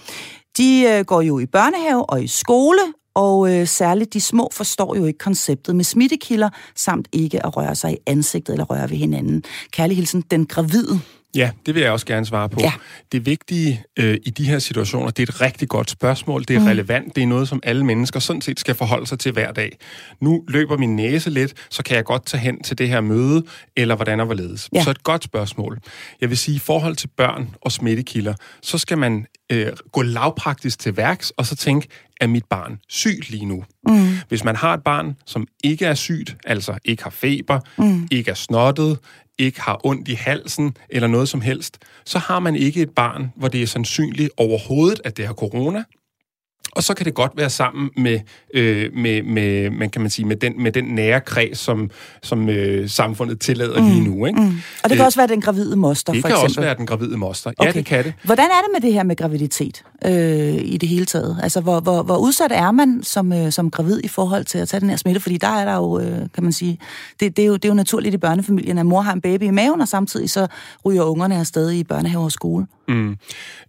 Speaker 1: De øh, går jo i børnehave og i skole, og øh, særligt de små forstår jo ikke konceptet med smittekilder, samt ikke at røre sig i ansigtet eller røre ved hinanden. Kærlig hilsen, den gravide.
Speaker 2: Ja, det vil jeg også gerne svare på.
Speaker 1: Ja.
Speaker 2: Det vigtige øh, i de her situationer, det er et rigtig godt spørgsmål, det er mm. relevant, det er noget, som alle mennesker sådan set skal forholde sig til hver dag. Nu løber min næse lidt, så kan jeg godt tage hen til det her møde, eller hvordan og hvorledes.
Speaker 1: Ja.
Speaker 2: Så et godt spørgsmål. Jeg vil sige, i forhold til børn og smittekilder, så skal man øh, gå lavpraktisk til værks, og så tænke, er mit barn sygt lige nu? Mm. Hvis man har et barn, som ikke er sygt, altså ikke har feber, mm. ikke er snottet, ikke har ondt i halsen eller noget som helst, så har man ikke et barn, hvor det er sandsynligt overhovedet, at det har corona. Og så kan det godt være sammen med, øh, med, med, man kan man sige, med den, med den nære kreds, som, som øh, samfundet tillader mm. lige nu. Ikke? Mm.
Speaker 1: Og det kan øh, også være den gravide moster,
Speaker 2: det
Speaker 1: for
Speaker 2: kan
Speaker 1: eksempel.
Speaker 2: også være den gravide moster.
Speaker 1: Okay.
Speaker 2: Ja, det kan det.
Speaker 1: Hvordan er det med det her med graviditet øh, i det hele taget? Altså, hvor, hvor, hvor udsat er man som, øh, som gravid i forhold til at tage den her smitte? Fordi der er der jo, øh, kan man sige, det, det, er jo, det er jo naturligt i børnefamilien, at mor har en baby i maven, og samtidig så ryger ungerne afsted i børnehave og skole.
Speaker 2: Mm.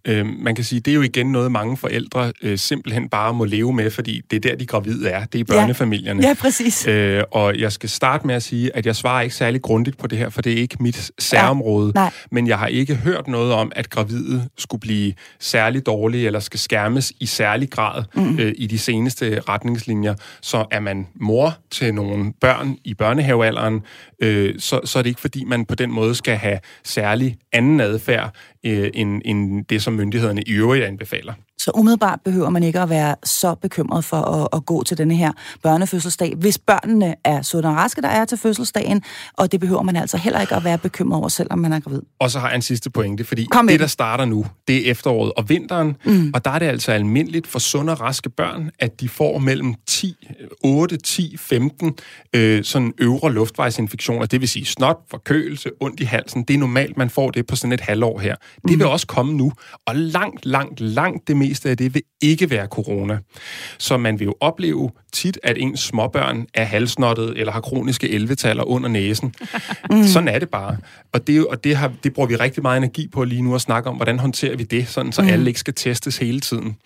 Speaker 2: Øh, man kan sige, det er jo igen noget, mange forældre øh, simpelthen bare må leve med, fordi det er der, de gravide er. Det er i børnefamilierne.
Speaker 1: Ja, ja præcis.
Speaker 2: Øh, og jeg skal starte med at sige, at jeg svarer ikke særlig grundigt på det her, for det er ikke mit særområde.
Speaker 1: Ja, nej.
Speaker 2: Men jeg har ikke hørt noget om, at gravide skulle blive særlig dårlige, eller skal skærmes i særlig grad mm. øh, i de seneste retningslinjer. Så er man mor til nogle børn i børnehavealderen, øh, så, så er det ikke, fordi man på den måde skal have særlig anden adfærd, øh, end, end det, som myndighederne i øvrigt anbefaler.
Speaker 1: Så umiddelbart behøver man ikke at være så bekymret for at, at gå til denne her børnefødselsdag, hvis børnene er sunde og raske, der er til fødselsdagen, og det behøver man altså heller ikke at være bekymret over, selvom man er gravid.
Speaker 2: Og så har jeg en sidste pointe, fordi Kom det, der starter nu, det er efteråret og vinteren, mm. og der er det altså almindeligt for sunde og raske børn, at de får mellem 10, 8, 10, 15 øh, sådan øvre luftvejsinfektioner, det vil sige snot, forkølelse, ondt i halsen. Det er normalt, man får det på sådan et halvår her. Det vil mm. også komme nu, og langt, langt, langt det meste af det vil ikke være corona. Så man vil jo opleve tit, at ens småbørn er halsnottet eller har kroniske elvetaller under næsen. mm. Sådan er det bare. Og, det, og det, har, det bruger vi rigtig meget energi på lige nu at snakke om, hvordan håndterer vi det, sådan så mm. alle ikke skal testes hele tiden.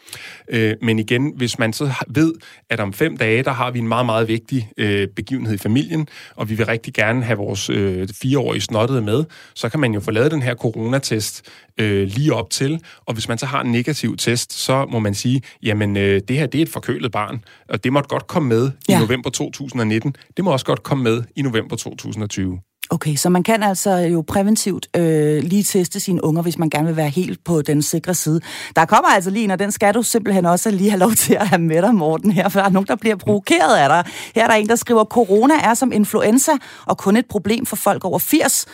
Speaker 2: Øh, men igen, hvis man så ved, at om fem dage, der har vi en meget, meget vigtig øh, begivenhed i familien, og vi vil rigtig gerne have vores øh, fireårige snottede med, så kan man jo få lavet den her coronatest øh, lige op til, og hvis man så har en negativ test, så må man sige, jamen øh, det her det er et forkølet barn, og det måtte godt komme med ja. i november 2019. Det må også godt komme med i november 2020.
Speaker 1: Okay, så man kan altså jo præventivt øh, lige teste sine unger, hvis man gerne vil være helt på den sikre side. Der kommer altså lige og den skal du simpelthen også lige have lov til at have med dig, Morten, her, for der er nogen, der bliver provokeret af dig. Her er der en, der skriver, corona er som influenza, og kun et problem for folk over 80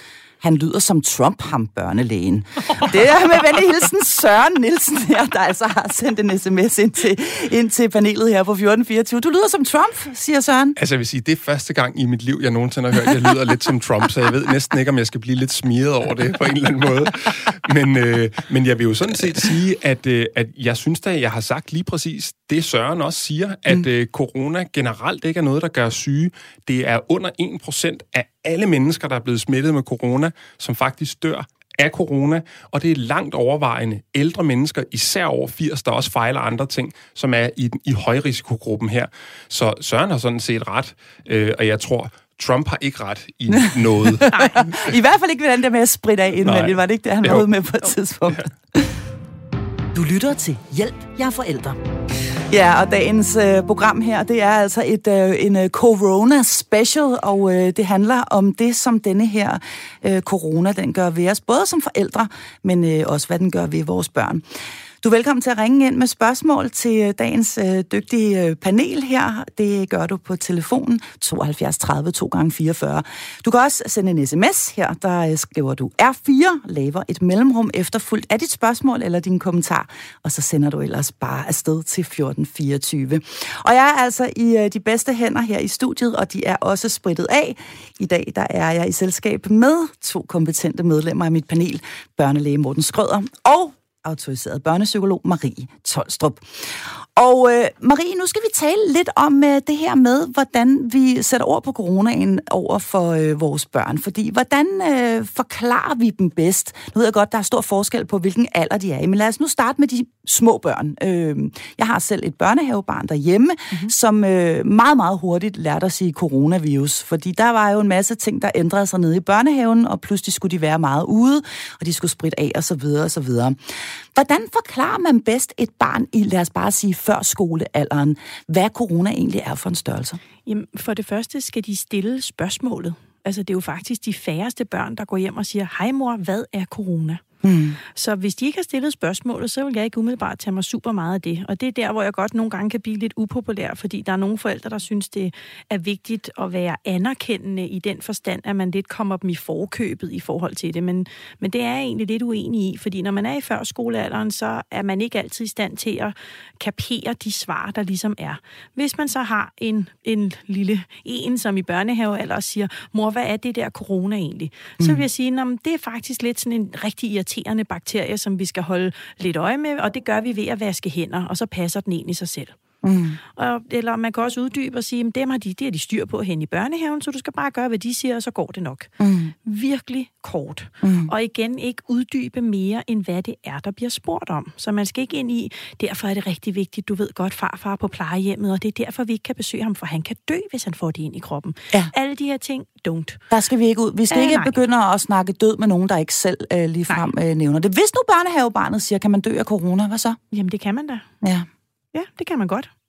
Speaker 1: han lyder som Trump, ham børnelægen. Det er med venlig hilsen Søren Nielsen her, der altså har sendt en sms ind til, ind til panelet her på 1424. Du lyder som Trump, siger Søren.
Speaker 2: Altså jeg vil sige, det er første gang i mit liv, jeg nogensinde har hørt, at jeg lyder lidt som Trump, så jeg ved næsten ikke, om jeg skal blive lidt smiret over det på en eller anden måde. Men, øh, men jeg vil jo sådan set sige, at, øh, at jeg synes da, jeg har sagt lige præcis det, Søren også siger, at mm. øh, corona generelt ikke er noget, der gør syge. Det er under 1% af alle mennesker, der er blevet smittet med corona, som faktisk dør af corona, og det er langt overvejende ældre mennesker, især over 80, der også fejler andre ting, som er i, i højrisikogruppen her. Så Søren har sådan set ret, øh, og jeg tror, Trump har ikke ret i [laughs] noget.
Speaker 1: Nej, i hvert fald ikke ved den der med at spritte af indvendigt. Var det ikke det, han var ude med på et tidspunkt? Ja. Du lytter til Hjælp, jeg er forældre. Ja, og dagens øh, program her, det er altså et øh, en øh, corona special, og øh, det handler om det, som denne her øh, corona, den gør ved os, både som forældre, men øh, også hvad den gør ved vores børn. Du er velkommen til at ringe ind med spørgsmål til øh, dagens øh, dygtige øh, panel her. Det gør du på telefonen 72 30 2 gange 44. Du kan også sende en sms her, der øh, skriver du R4, laver et mellemrum efterfuldt af dit spørgsmål eller din kommentar, og så sender du ellers bare afsted til 1424. Og jeg er altså i øh, de bedste hænder her i studiet, og de er også spritet af. I dag der er jeg i selskab med to kompetente medlemmer af mit panel, børnelæge Morten Skrøder og autoriseret børnepsykolog Marie Tolstrup. Og øh, Marie, nu skal vi tale lidt om øh, det her med, hvordan vi sætter ord på coronaen over for øh, vores børn. Fordi hvordan øh, forklarer vi dem bedst? Nu ved jeg godt, der er stor forskel på, hvilken alder de er i. Men lad os nu starte med de små børn. Øh, jeg har selv et børnehavebarn derhjemme, mm-hmm. som øh, meget, meget hurtigt lærte at sige coronavirus. Fordi der var jo en masse ting, der ændrede sig nede i børnehaven, og pludselig skulle de være meget ude, og de skulle spritte af, og så Hvordan forklarer man bedst et barn i, lad os bare sige, før skolealderen, hvad corona egentlig er for en størrelse?
Speaker 3: Jamen, for det første skal de stille spørgsmålet. Altså, det er jo faktisk de færreste børn, der går hjem og siger, hej mor, hvad er corona? Mm. Så hvis de ikke har stillet spørgsmålet, så vil jeg ikke umiddelbart tage mig super meget af det. Og det er der, hvor jeg godt nogle gange kan blive lidt upopulær, fordi der er nogle forældre, der synes, det er vigtigt at være anerkendende i den forstand, at man lidt kommer dem i forkøbet i forhold til det. Men, men det er jeg egentlig lidt uenig i, fordi når man er i førskolealderen, så er man ikke altid i stand til at kapere de svar, der ligesom er. Hvis man så har en, en lille en, som i børnehave eller siger, mor, hvad er det der corona egentlig? Mm. Så vil jeg sige, det er faktisk lidt sådan en rigtig irriterende bakterie, som vi skal holde lidt øje med, og det gør vi ved at vaske hænder, og så passer den ind i sig selv. Mm. Og, eller man kan også uddybe og sige, at dem har de, det har de styr på hen i børnehaven, så du skal bare gøre, hvad de siger, og så går det nok. Mm. Virkelig kort. Mm. Og igen, ikke uddybe mere, end hvad det er, der bliver spurgt om. Så man skal ikke ind i, derfor er det rigtig vigtigt, du ved godt, farfar på plejehjemmet, og det er derfor, vi ikke kan besøge ham, for han kan dø, hvis han får det ind i kroppen. Ja. Alle de her ting, don't.
Speaker 1: Der skal vi ikke ud. Vi skal Æh, ikke nej. begynde at snakke død med nogen, der ikke selv øh, ligefrem øh, nævner det. Hvis nu børnehavebarnet siger, kan man dø af corona, hvad så?
Speaker 3: Jamen, det kan man da.
Speaker 1: Ja.
Speaker 3: Ja, det kan man godt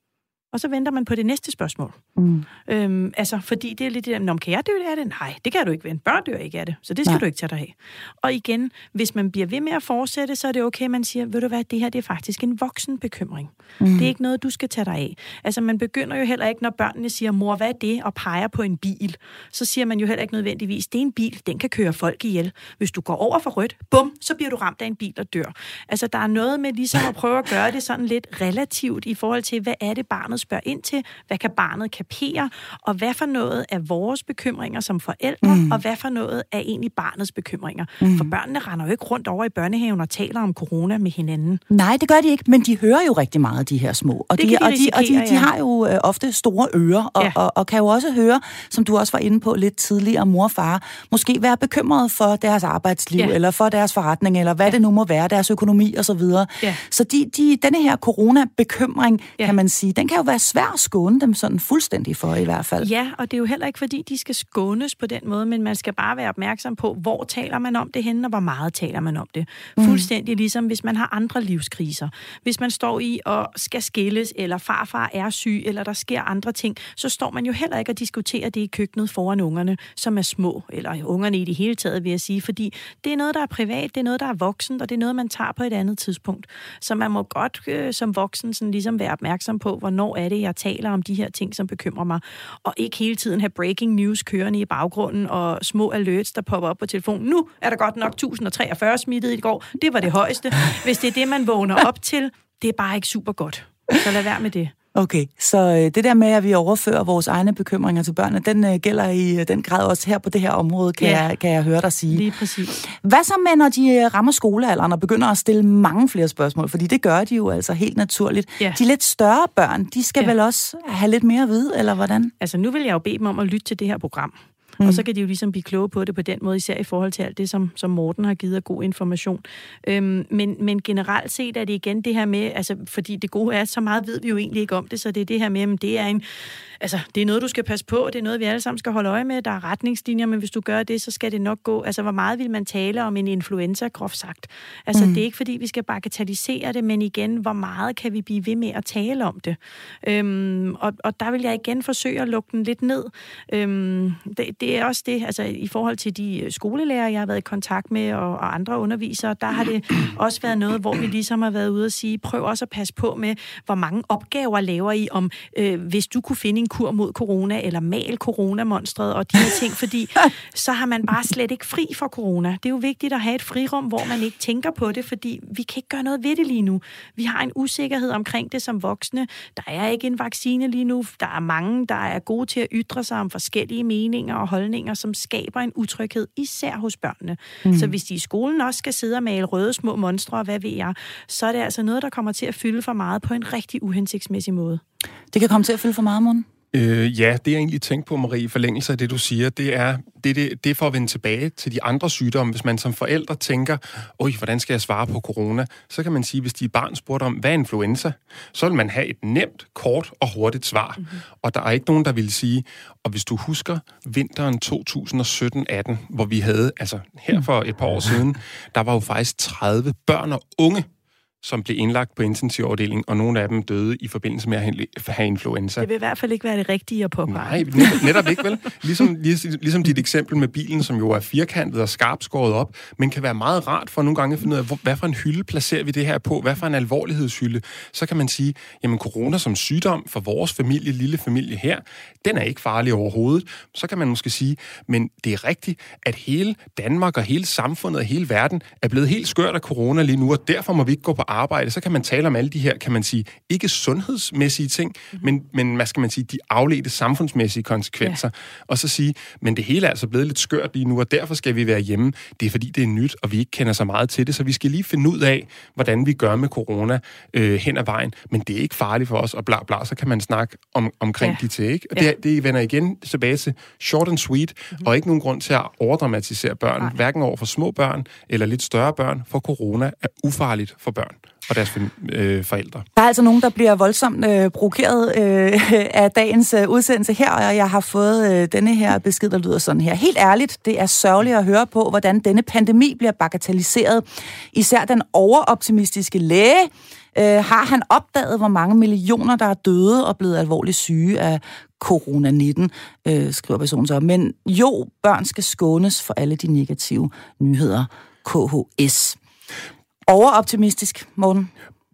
Speaker 3: og så venter man på det næste spørgsmål. Mm. Øhm, altså, fordi det er lidt det der, kan jeg dø af det? Nej, det kan du ikke vente. Børn dør ikke af det, så det skal Nej. du ikke tage dig af. Og igen, hvis man bliver ved med at fortsætte, så er det okay, man siger, ved du hvad, det her det er faktisk en voksen bekymring. Mm. Det er ikke noget, du skal tage dig af. Altså, man begynder jo heller ikke, når børnene siger, mor, hvad er det? Og peger på en bil. Så siger man jo heller ikke nødvendigvis, det er en bil, den kan køre folk ihjel. Hvis du går over for rødt, bum, så bliver du ramt af en bil og dør. Altså, der er noget med ligesom at prøve at gøre det sådan lidt relativt i forhold til, hvad er det, barnet spørger ind til? Hvad kan barnet kapere? Og hvad for noget er vores bekymringer som forældre? Mm. Og hvad for noget er egentlig barnets bekymringer? Mm. For børnene render jo ikke rundt over i børnehaven og taler om corona med hinanden.
Speaker 1: Nej, det gør de ikke, men de hører jo rigtig meget, de her små. Og,
Speaker 3: de,
Speaker 1: de,
Speaker 3: og, de,
Speaker 1: og de, de har jo øh, ofte store ører, og, ja. og, og kan jo også høre, som du også var inde på lidt tidligere, mor og far, måske være bekymret for deres arbejdsliv, ja. eller for deres forretning, eller hvad ja. det nu må være, deres økonomi osv. Ja. Så de, de, denne her corona-bekymring, ja. kan man sige, den kan jo være svær at skåne dem sådan fuldstændig for i hvert fald.
Speaker 3: Ja, og det er jo heller ikke, fordi de skal skånes på den måde, men man skal bare være opmærksom på, hvor taler man om det henne, og hvor meget taler man om det. Mm. Fuldstændig ligesom, hvis man har andre livskriser. Hvis man står i og skal skilles, eller farfar er syg, eller der sker andre ting, så står man jo heller ikke og diskuterer det i køkkenet foran ungerne, som er små, eller ungerne i det hele taget, vil jeg sige, fordi det er noget, der er privat, det er noget, der er voksent, og det er noget, man tager på et andet tidspunkt. Så man må godt øh, som voksen sådan ligesom være opmærksom på, hvornår er det, jeg taler om de her ting, som bekymrer mig, og ikke hele tiden have breaking news kørende i baggrunden, og små alerts, der popper op på telefonen. Nu er der godt nok 1043 smittet i går. Det var det højeste. Hvis det er det, man vågner [laughs] op til, det er bare ikke super godt. Så lad være med det.
Speaker 1: Okay, så øh, det der med, at vi overfører vores egne bekymringer til børnene, den øh, gælder i øh, den grad også her på det her område, kan, ja, jeg, kan jeg høre dig sige.
Speaker 3: Lige præcis.
Speaker 1: Hvad så med, når de rammer skolealderen og begynder at stille mange flere spørgsmål? Fordi det gør de jo altså helt naturligt. Ja. De lidt større børn, de skal ja. vel også have lidt mere at vide, eller hvordan?
Speaker 3: Altså nu vil jeg jo bede dem om at lytte til det her program. Mm. Og så kan de jo ligesom blive kloge på det på den måde, især i forhold til alt det, som, som Morten har givet af god information. Øhm, men, men generelt set er det igen det her med, altså fordi det gode er, så meget ved vi jo egentlig ikke om det, så det er det her med, at det er en altså, det er noget, du skal passe på, det er noget, vi alle sammen skal holde øje med, der er retningslinjer, men hvis du gør det, så skal det nok gå. Altså, hvor meget vil man tale om en influenza, groft sagt? Altså, mm. det er ikke, fordi vi skal bagatellisere det, men igen, hvor meget kan vi blive ved med at tale om det? Øhm, og, og der vil jeg igen forsøge at lukke den lidt ned. Øhm, det, det er også det, altså i forhold til de skolelærer, jeg har været i kontakt med, og, og andre undervisere, der har det [clears throat] også været noget, hvor vi ligesom har været ude og sige, prøv også at passe på med, hvor mange opgaver laver I om, øh, hvis du kunne finde en kur mod corona, eller mal coronamonstret og de her ting, fordi [laughs] så har man bare slet ikke fri for corona. Det er jo vigtigt at have et frirum, hvor man ikke tænker på det, fordi vi kan ikke gøre noget ved det lige nu. Vi har en usikkerhed omkring det som voksne. Der er ikke en vaccine lige nu. Der er mange, der er gode til at ytre sig om forskellige meninger og holdninger, som skaber en utryghed, især hos børnene. Mm. Så hvis de i skolen også skal sidde og male røde små monstre, og hvad ved jeg, så er det altså noget, der kommer til at fylde for meget på en rigtig uhensigtsmæssig måde.
Speaker 1: Det kan komme til at fylde for meget, Morten?
Speaker 2: Øh, ja, det jeg egentlig tænker på, Marie, i forlængelse af det, du siger, det er, det, det, det er for at vende tilbage til de andre sygdomme. Hvis man som forældre tænker, oj, hvordan skal jeg svare på corona? Så kan man sige, hvis de barn spurgte om, hvad er influenza? Så vil man have et nemt, kort og hurtigt svar. Mm-hmm. Og der er ikke nogen, der vil sige, og hvis du husker vinteren 2017-18, hvor vi havde, altså her for et par år siden, der var jo faktisk 30 børn og unge, som blev indlagt på intensivafdelingen, og nogle af dem døde i forbindelse med at have influenza.
Speaker 3: Det vil i hvert fald ikke være det rigtige at påpege.
Speaker 2: Nej, netop, netop ikke vel. Ligesom, ligesom dit eksempel med bilen, som jo er firkantet og skarpt skåret op, men kan være meget rart for nogle gange at finde ud af, hvad for en hylde placerer vi det her på, hvad for en alvorlighedshylde. Så kan man sige, jamen corona som sygdom for vores familie, lille familie her, den er ikke farlig overhovedet. Så kan man måske sige, men det er rigtigt, at hele Danmark og hele samfundet og hele verden er blevet helt skørt af corona lige nu, og derfor må vi ikke gå på arbejde, så kan man tale om alle de her, kan man sige, ikke sundhedsmæssige ting, mm-hmm. men, men hvad skal man sige, de afledte samfundsmæssige konsekvenser. Ja. Og så sige, men det hele er altså blevet lidt skørt lige nu, og derfor skal vi være hjemme. Det er fordi, det er nyt, og vi ikke kender så meget til det, så vi skal lige finde ud af, hvordan vi gør med corona øh, hen ad vejen. Men det er ikke farligt for os, og bla bla, så kan man snakke om, omkring ja. de til, ikke? Og ja. det, det vender igen tilbage til short and sweet, mm-hmm. og ikke nogen grund til at overdramatisere børn, Nej. hverken over for små børn eller lidt større børn, for corona er ufarligt for børn og deres øh, forældre.
Speaker 1: Der er altså nogen, der bliver voldsomt øh, provokeret øh, [laughs] af dagens øh, udsendelse her, og jeg har fået øh, denne her besked, der lyder sådan her. Helt ærligt, det er sørgeligt at høre på, hvordan denne pandemi bliver bagatelliseret. Især den overoptimistiske læge Øh, har han opdaget, hvor mange millioner, der er døde og blevet alvorligt syge af corona-19, øh, skriver personen så. Men jo, børn skal skånes for alle de negative nyheder. KHS. Overoptimistisk, Morten?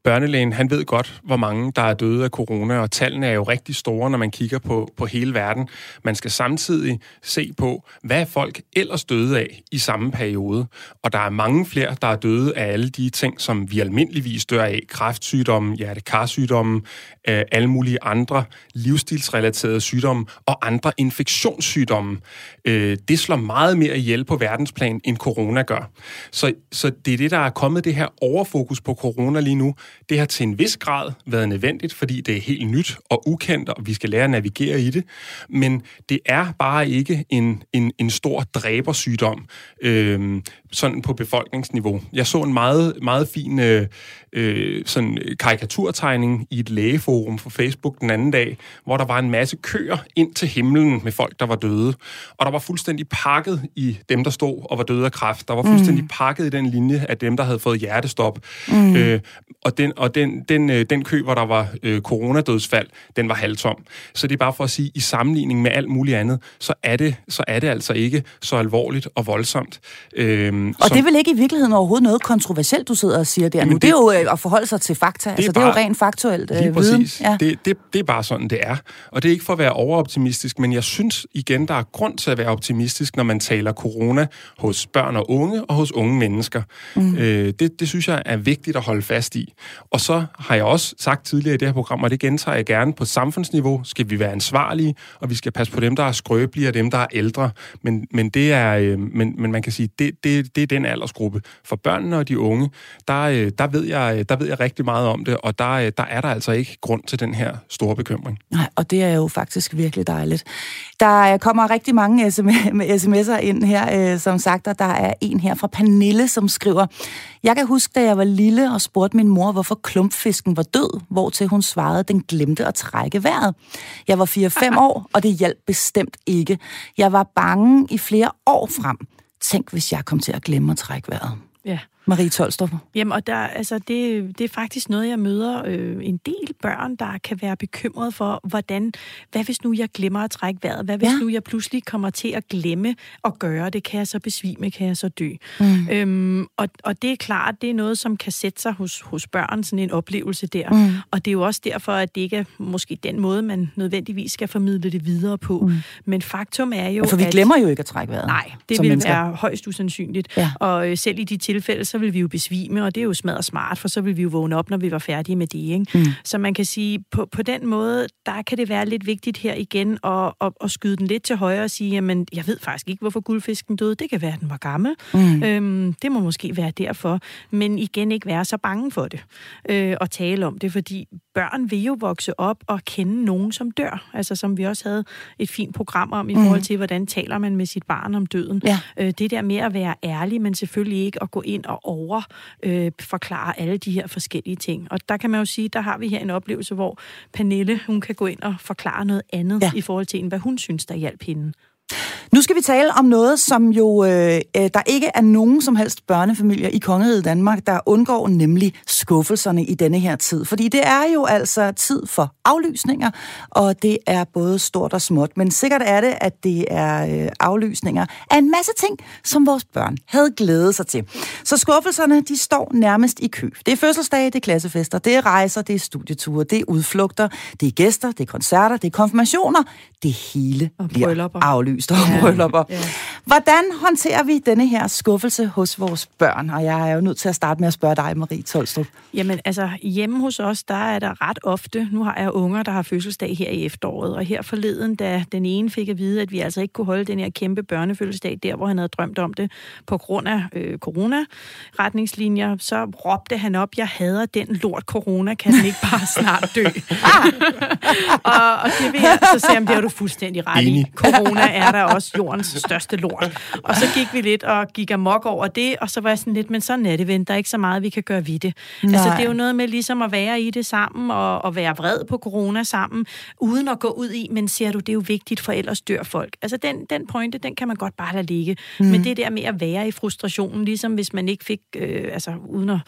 Speaker 2: Børnelægen, han ved godt, hvor mange der er døde af corona, og tallene er jo rigtig store, når man kigger på, på hele verden. Man skal samtidig se på, hvad folk ellers døde af i samme periode. Og der er mange flere, der er døde af alle de ting, som vi almindeligvis dør af. Kræftsygdomme, hjertekarsygdomme, øh, alle mulige andre livsstilsrelaterede sygdomme og andre infektionssygdomme. Øh, det slår meget mere ihjel på verdensplan, end corona gør. Så, så det er det, der er kommet det her overfokus på corona lige nu. Det har til en vis grad været nødvendigt, fordi det er helt nyt og ukendt, og vi skal lære at navigere i det. Men det er bare ikke en, en, en stor dræbersygdom, Øhm, sådan på befolkningsniveau. Jeg så en meget, meget fin øh, øh, sådan karikaturtegning i et lægeforum på Facebook den anden dag, hvor der var en masse køer ind til himlen med folk, der var døde. Og der var fuldstændig pakket i dem, der stod og var døde af kræft. Der var fuldstændig mm. pakket i den linje af dem, der havde fået hjertestop. Mm. Øh, og den, og den, den, øh, den kø, hvor der var øh, coronadødsfald, den var halvtom. Så det er bare for at sige, i sammenligning med alt muligt andet, så er det, så er det altså ikke så alvorligt og voldsomt.
Speaker 1: Øh, og som, det er vel ikke i virkeligheden overhovedet noget kontroversielt, du sidder og siger der nu. Det, det er jo øh, at forholde sig til fakta. Det altså, bare, det er jo rent faktuelt øh, viden. Præcis.
Speaker 2: Ja. Det, det, det er bare sådan, det er. Og det er ikke for at være overoptimistisk, men jeg synes igen, der er grund til at være optimistisk, når man taler corona hos børn og unge og hos unge mennesker. Mm. Øh, det, det synes jeg er vigtigt at holde fast i. Og så har jeg også sagt tidligere i det her program, og det gentager jeg gerne, på samfundsniveau skal vi være ansvarlige, og vi skal passe på dem, der er skrøbelige og dem, der er ældre. Men, men, det er, øh, men, men man kan sige, det, det, det er den aldersgruppe. For børnene og de unge, der, øh, der, ved jeg, der ved jeg rigtig meget om det, og der, øh, der er der altså ikke grund til den her store bekymring.
Speaker 1: Nej, og det er jo faktisk virkelig dejligt. Der kommer rigtig mange sms'er ind her, som sagt, og der er en her fra Pernille, som skriver, jeg kan huske, da jeg var lille og spurgte min mor, hvorfor klumpfisken var død, hvor til hun svarede, den glemte at trække vejret. Jeg var 4-5 [laughs] år, og det hjalp bestemt ikke. Jeg var bange i flere år frem. Tænk, hvis jeg kom til at glemme at trække vejret. Ja. Marie Tolstrup?
Speaker 3: Jamen, og der, altså, det, det er faktisk noget, jeg møder øh, en del børn, der kan være bekymret for, hvordan, hvad hvis nu jeg glemmer at trække vejret? Hvad hvis ja. nu jeg pludselig kommer til at glemme at gøre det? Kan jeg så besvime? Kan jeg så dø? Mm. Øhm, og, og det er klart, det er noget, som kan sætte sig hos, hos børn, sådan en oplevelse der. Mm. Og det er jo også derfor, at det ikke er måske den måde, man nødvendigvis skal formidle det videre på. Mm. Men faktum er jo,
Speaker 1: For vi
Speaker 3: at,
Speaker 1: glemmer jo ikke at trække vejret.
Speaker 3: Nej, det vil mennesker. være højst usandsynligt. Ja. Og øh, selv i de tilfælde, så vil vi jo besvime, og det er jo smadret smart, for så vil vi jo vågne op, når vi var færdige med det. Ikke? Mm. Så man kan sige, på, på den måde, der kan det være lidt vigtigt her igen at, at, at skyde den lidt til højre og sige, jamen, jeg ved faktisk ikke, hvorfor guldfisken døde. Det kan være, at den var gammel. Mm. Øhm, det må måske være derfor. Men igen ikke være så bange for det øh, og tale om det, fordi børn vil jo vokse op og kende nogen, som dør. Altså som vi også havde et fint program om i mm. forhold til, hvordan taler man med sit barn om døden. Ja. Øh, det der med at være ærlig, men selvfølgelig ikke at gå ind og over øh, forklare alle de her forskellige ting. Og der kan man jo sige, der har vi her en oplevelse, hvor Pernille, hun kan gå ind og forklare noget andet ja. i forhold til, hvad hun synes, der hjalp hende.
Speaker 1: Nu skal vi tale om noget, som jo øh, øh, der ikke er nogen som helst børnefamilier i Kongeriget Danmark, der undgår nemlig skuffelserne i denne her tid. Fordi det er jo altså tid for aflysninger, og det er både stort og småt. Men sikkert er det, at det er øh, aflysninger af en masse ting, som vores børn havde glædet sig til. Så skuffelserne, de står nærmest i kø. Det er fødselsdage, det er klassefester, det er rejser, det er studieture, det er udflugter, det er gæster, det er koncerter, det er konfirmationer. Det hele bliver aflyst og ja. bryllupper. Ja. Hvordan håndterer vi denne her skuffelse hos vores børn? Og jeg er jo nødt til at starte med at spørge dig, Marie Tolstrup.
Speaker 3: Jamen, altså, hjemme hos os, der er der ret ofte, nu har jeg unger, der har fødselsdag her i efteråret, og her forleden, da den ene fik at vide, at vi altså ikke kunne holde den her kæmpe børnefødselsdag der, hvor han havde drømt om det, på grund af øh, corona-retningslinjer, så råbte han op, jeg hader den lort corona, kan den ikke bare snart dø? [laughs] og, og det vil jeg så sige, det har du fuldstændig ret i. Corona er er der også jordens største lort. Og så gik vi lidt og gik amok over det, og så var jeg sådan lidt, men sådan er det, ven. Der er ikke så meget, vi kan gøre ved det. Nej. Altså, det er jo noget med ligesom at være i det sammen, og, og være vred på corona sammen, uden at gå ud i, men siger du, det er jo vigtigt, for ellers dør folk. Altså, den, den pointe, den kan man godt bare lade ligge. Mm. Men det der med at være i frustrationen, ligesom hvis man ikke fik, øh, altså uden at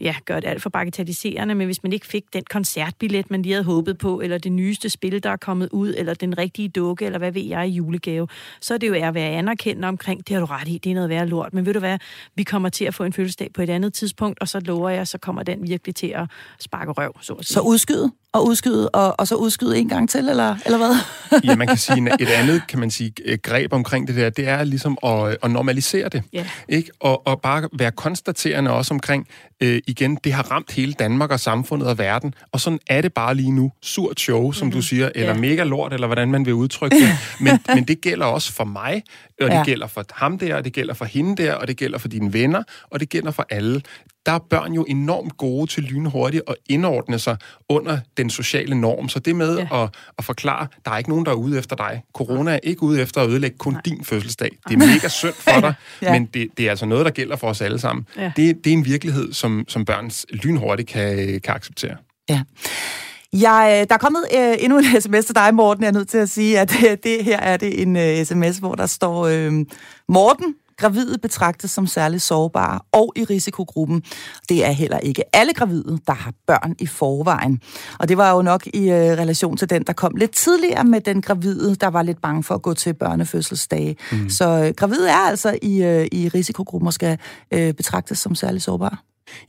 Speaker 3: ja, gøre det alt for bagatelliserende, men hvis man ikke fik den koncertbillet, man lige havde håbet på, eller det nyeste spil, der er kommet ud, eller den rigtige dukke, eller hvad ved jeg i julegave, så er det jo at være anerkendende omkring, det har du ret i, det er noget værd lort. Men ved du hvad, vi kommer til at få en fødselsdag på et andet tidspunkt, og så lover jeg, så kommer den virkelig til at sparke røv, så at sige.
Speaker 1: Så udskyde? og udskyde, og, og så udskyde en gang til, eller, eller hvad? [laughs]
Speaker 2: ja, man kan sige, et andet kan man sige, øh, greb omkring det der, det er ligesom at, at normalisere det. Yeah. Ikke? Og, og bare være konstaterende også omkring, øh, igen, det har ramt hele Danmark og samfundet og verden, og sådan er det bare lige nu. Surt show, som mm-hmm. du siger, eller yeah. mega lort, eller hvordan man vil udtrykke [laughs] det. Men, men det gælder også for mig, og det ja. gælder for ham der, og det gælder for hende der, og det gælder for dine venner, og det gælder for alle der er børn jo enormt gode til lynhurtigt at indordne sig under den sociale norm. Så det med ja. at, at forklare, der er ikke nogen, der er ude efter dig. Corona er ikke ude efter at ødelægge kun Nej. din fødselsdag. Det er mega synd for dig, [laughs] ja. men det, det er altså noget, der gælder for os alle sammen. Ja. Det, det er en virkelighed, som, som børn lynhurtigt kan, kan acceptere.
Speaker 1: Ja. Jeg, øh, der er kommet uh, endnu en [laughs] sms til dig, Morten. Jeg er nødt til at sige, at uh, det her er det en uh, sms, hvor der står, uh, Morten, Gravide betragtes som særligt sårbare og i risikogruppen. Det er heller ikke alle gravide, der har børn i forvejen. Og det var jo nok i øh, relation til den, der kom lidt tidligere med den gravide, der var lidt bange for at gå til børnefødselsdage. Mm. Så øh, gravide er altså i, øh, i risikogruppen og skal øh, betragtes som særligt sårbare.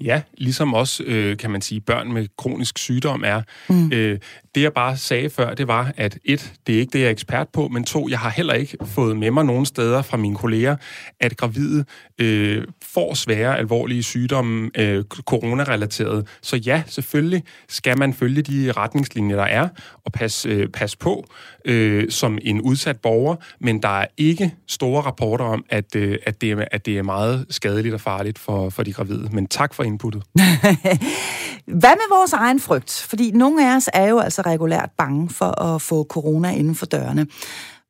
Speaker 2: Ja, ligesom også, øh, kan man sige, børn med kronisk sygdom er. Mm. Øh, det jeg bare sagde før, det var, at et, det er ikke det, jeg er ekspert på, men to, jeg har heller ikke fået med mig nogen steder fra mine kolleger, at gravide øh, får svære, alvorlige sygdomme, øh, coronarelateret. Så ja, selvfølgelig skal man følge de retningslinjer, der er, og passe, øh, passe på øh, som en udsat borger, men der er ikke store rapporter om, at, øh, at, det, er, at det er meget skadeligt og farligt for, for de gravide. Men tak for inputtet. [laughs]
Speaker 1: Hvad med vores egen frygt? Fordi nogle af os er jo altså regulært bange for at få corona inden for dørene.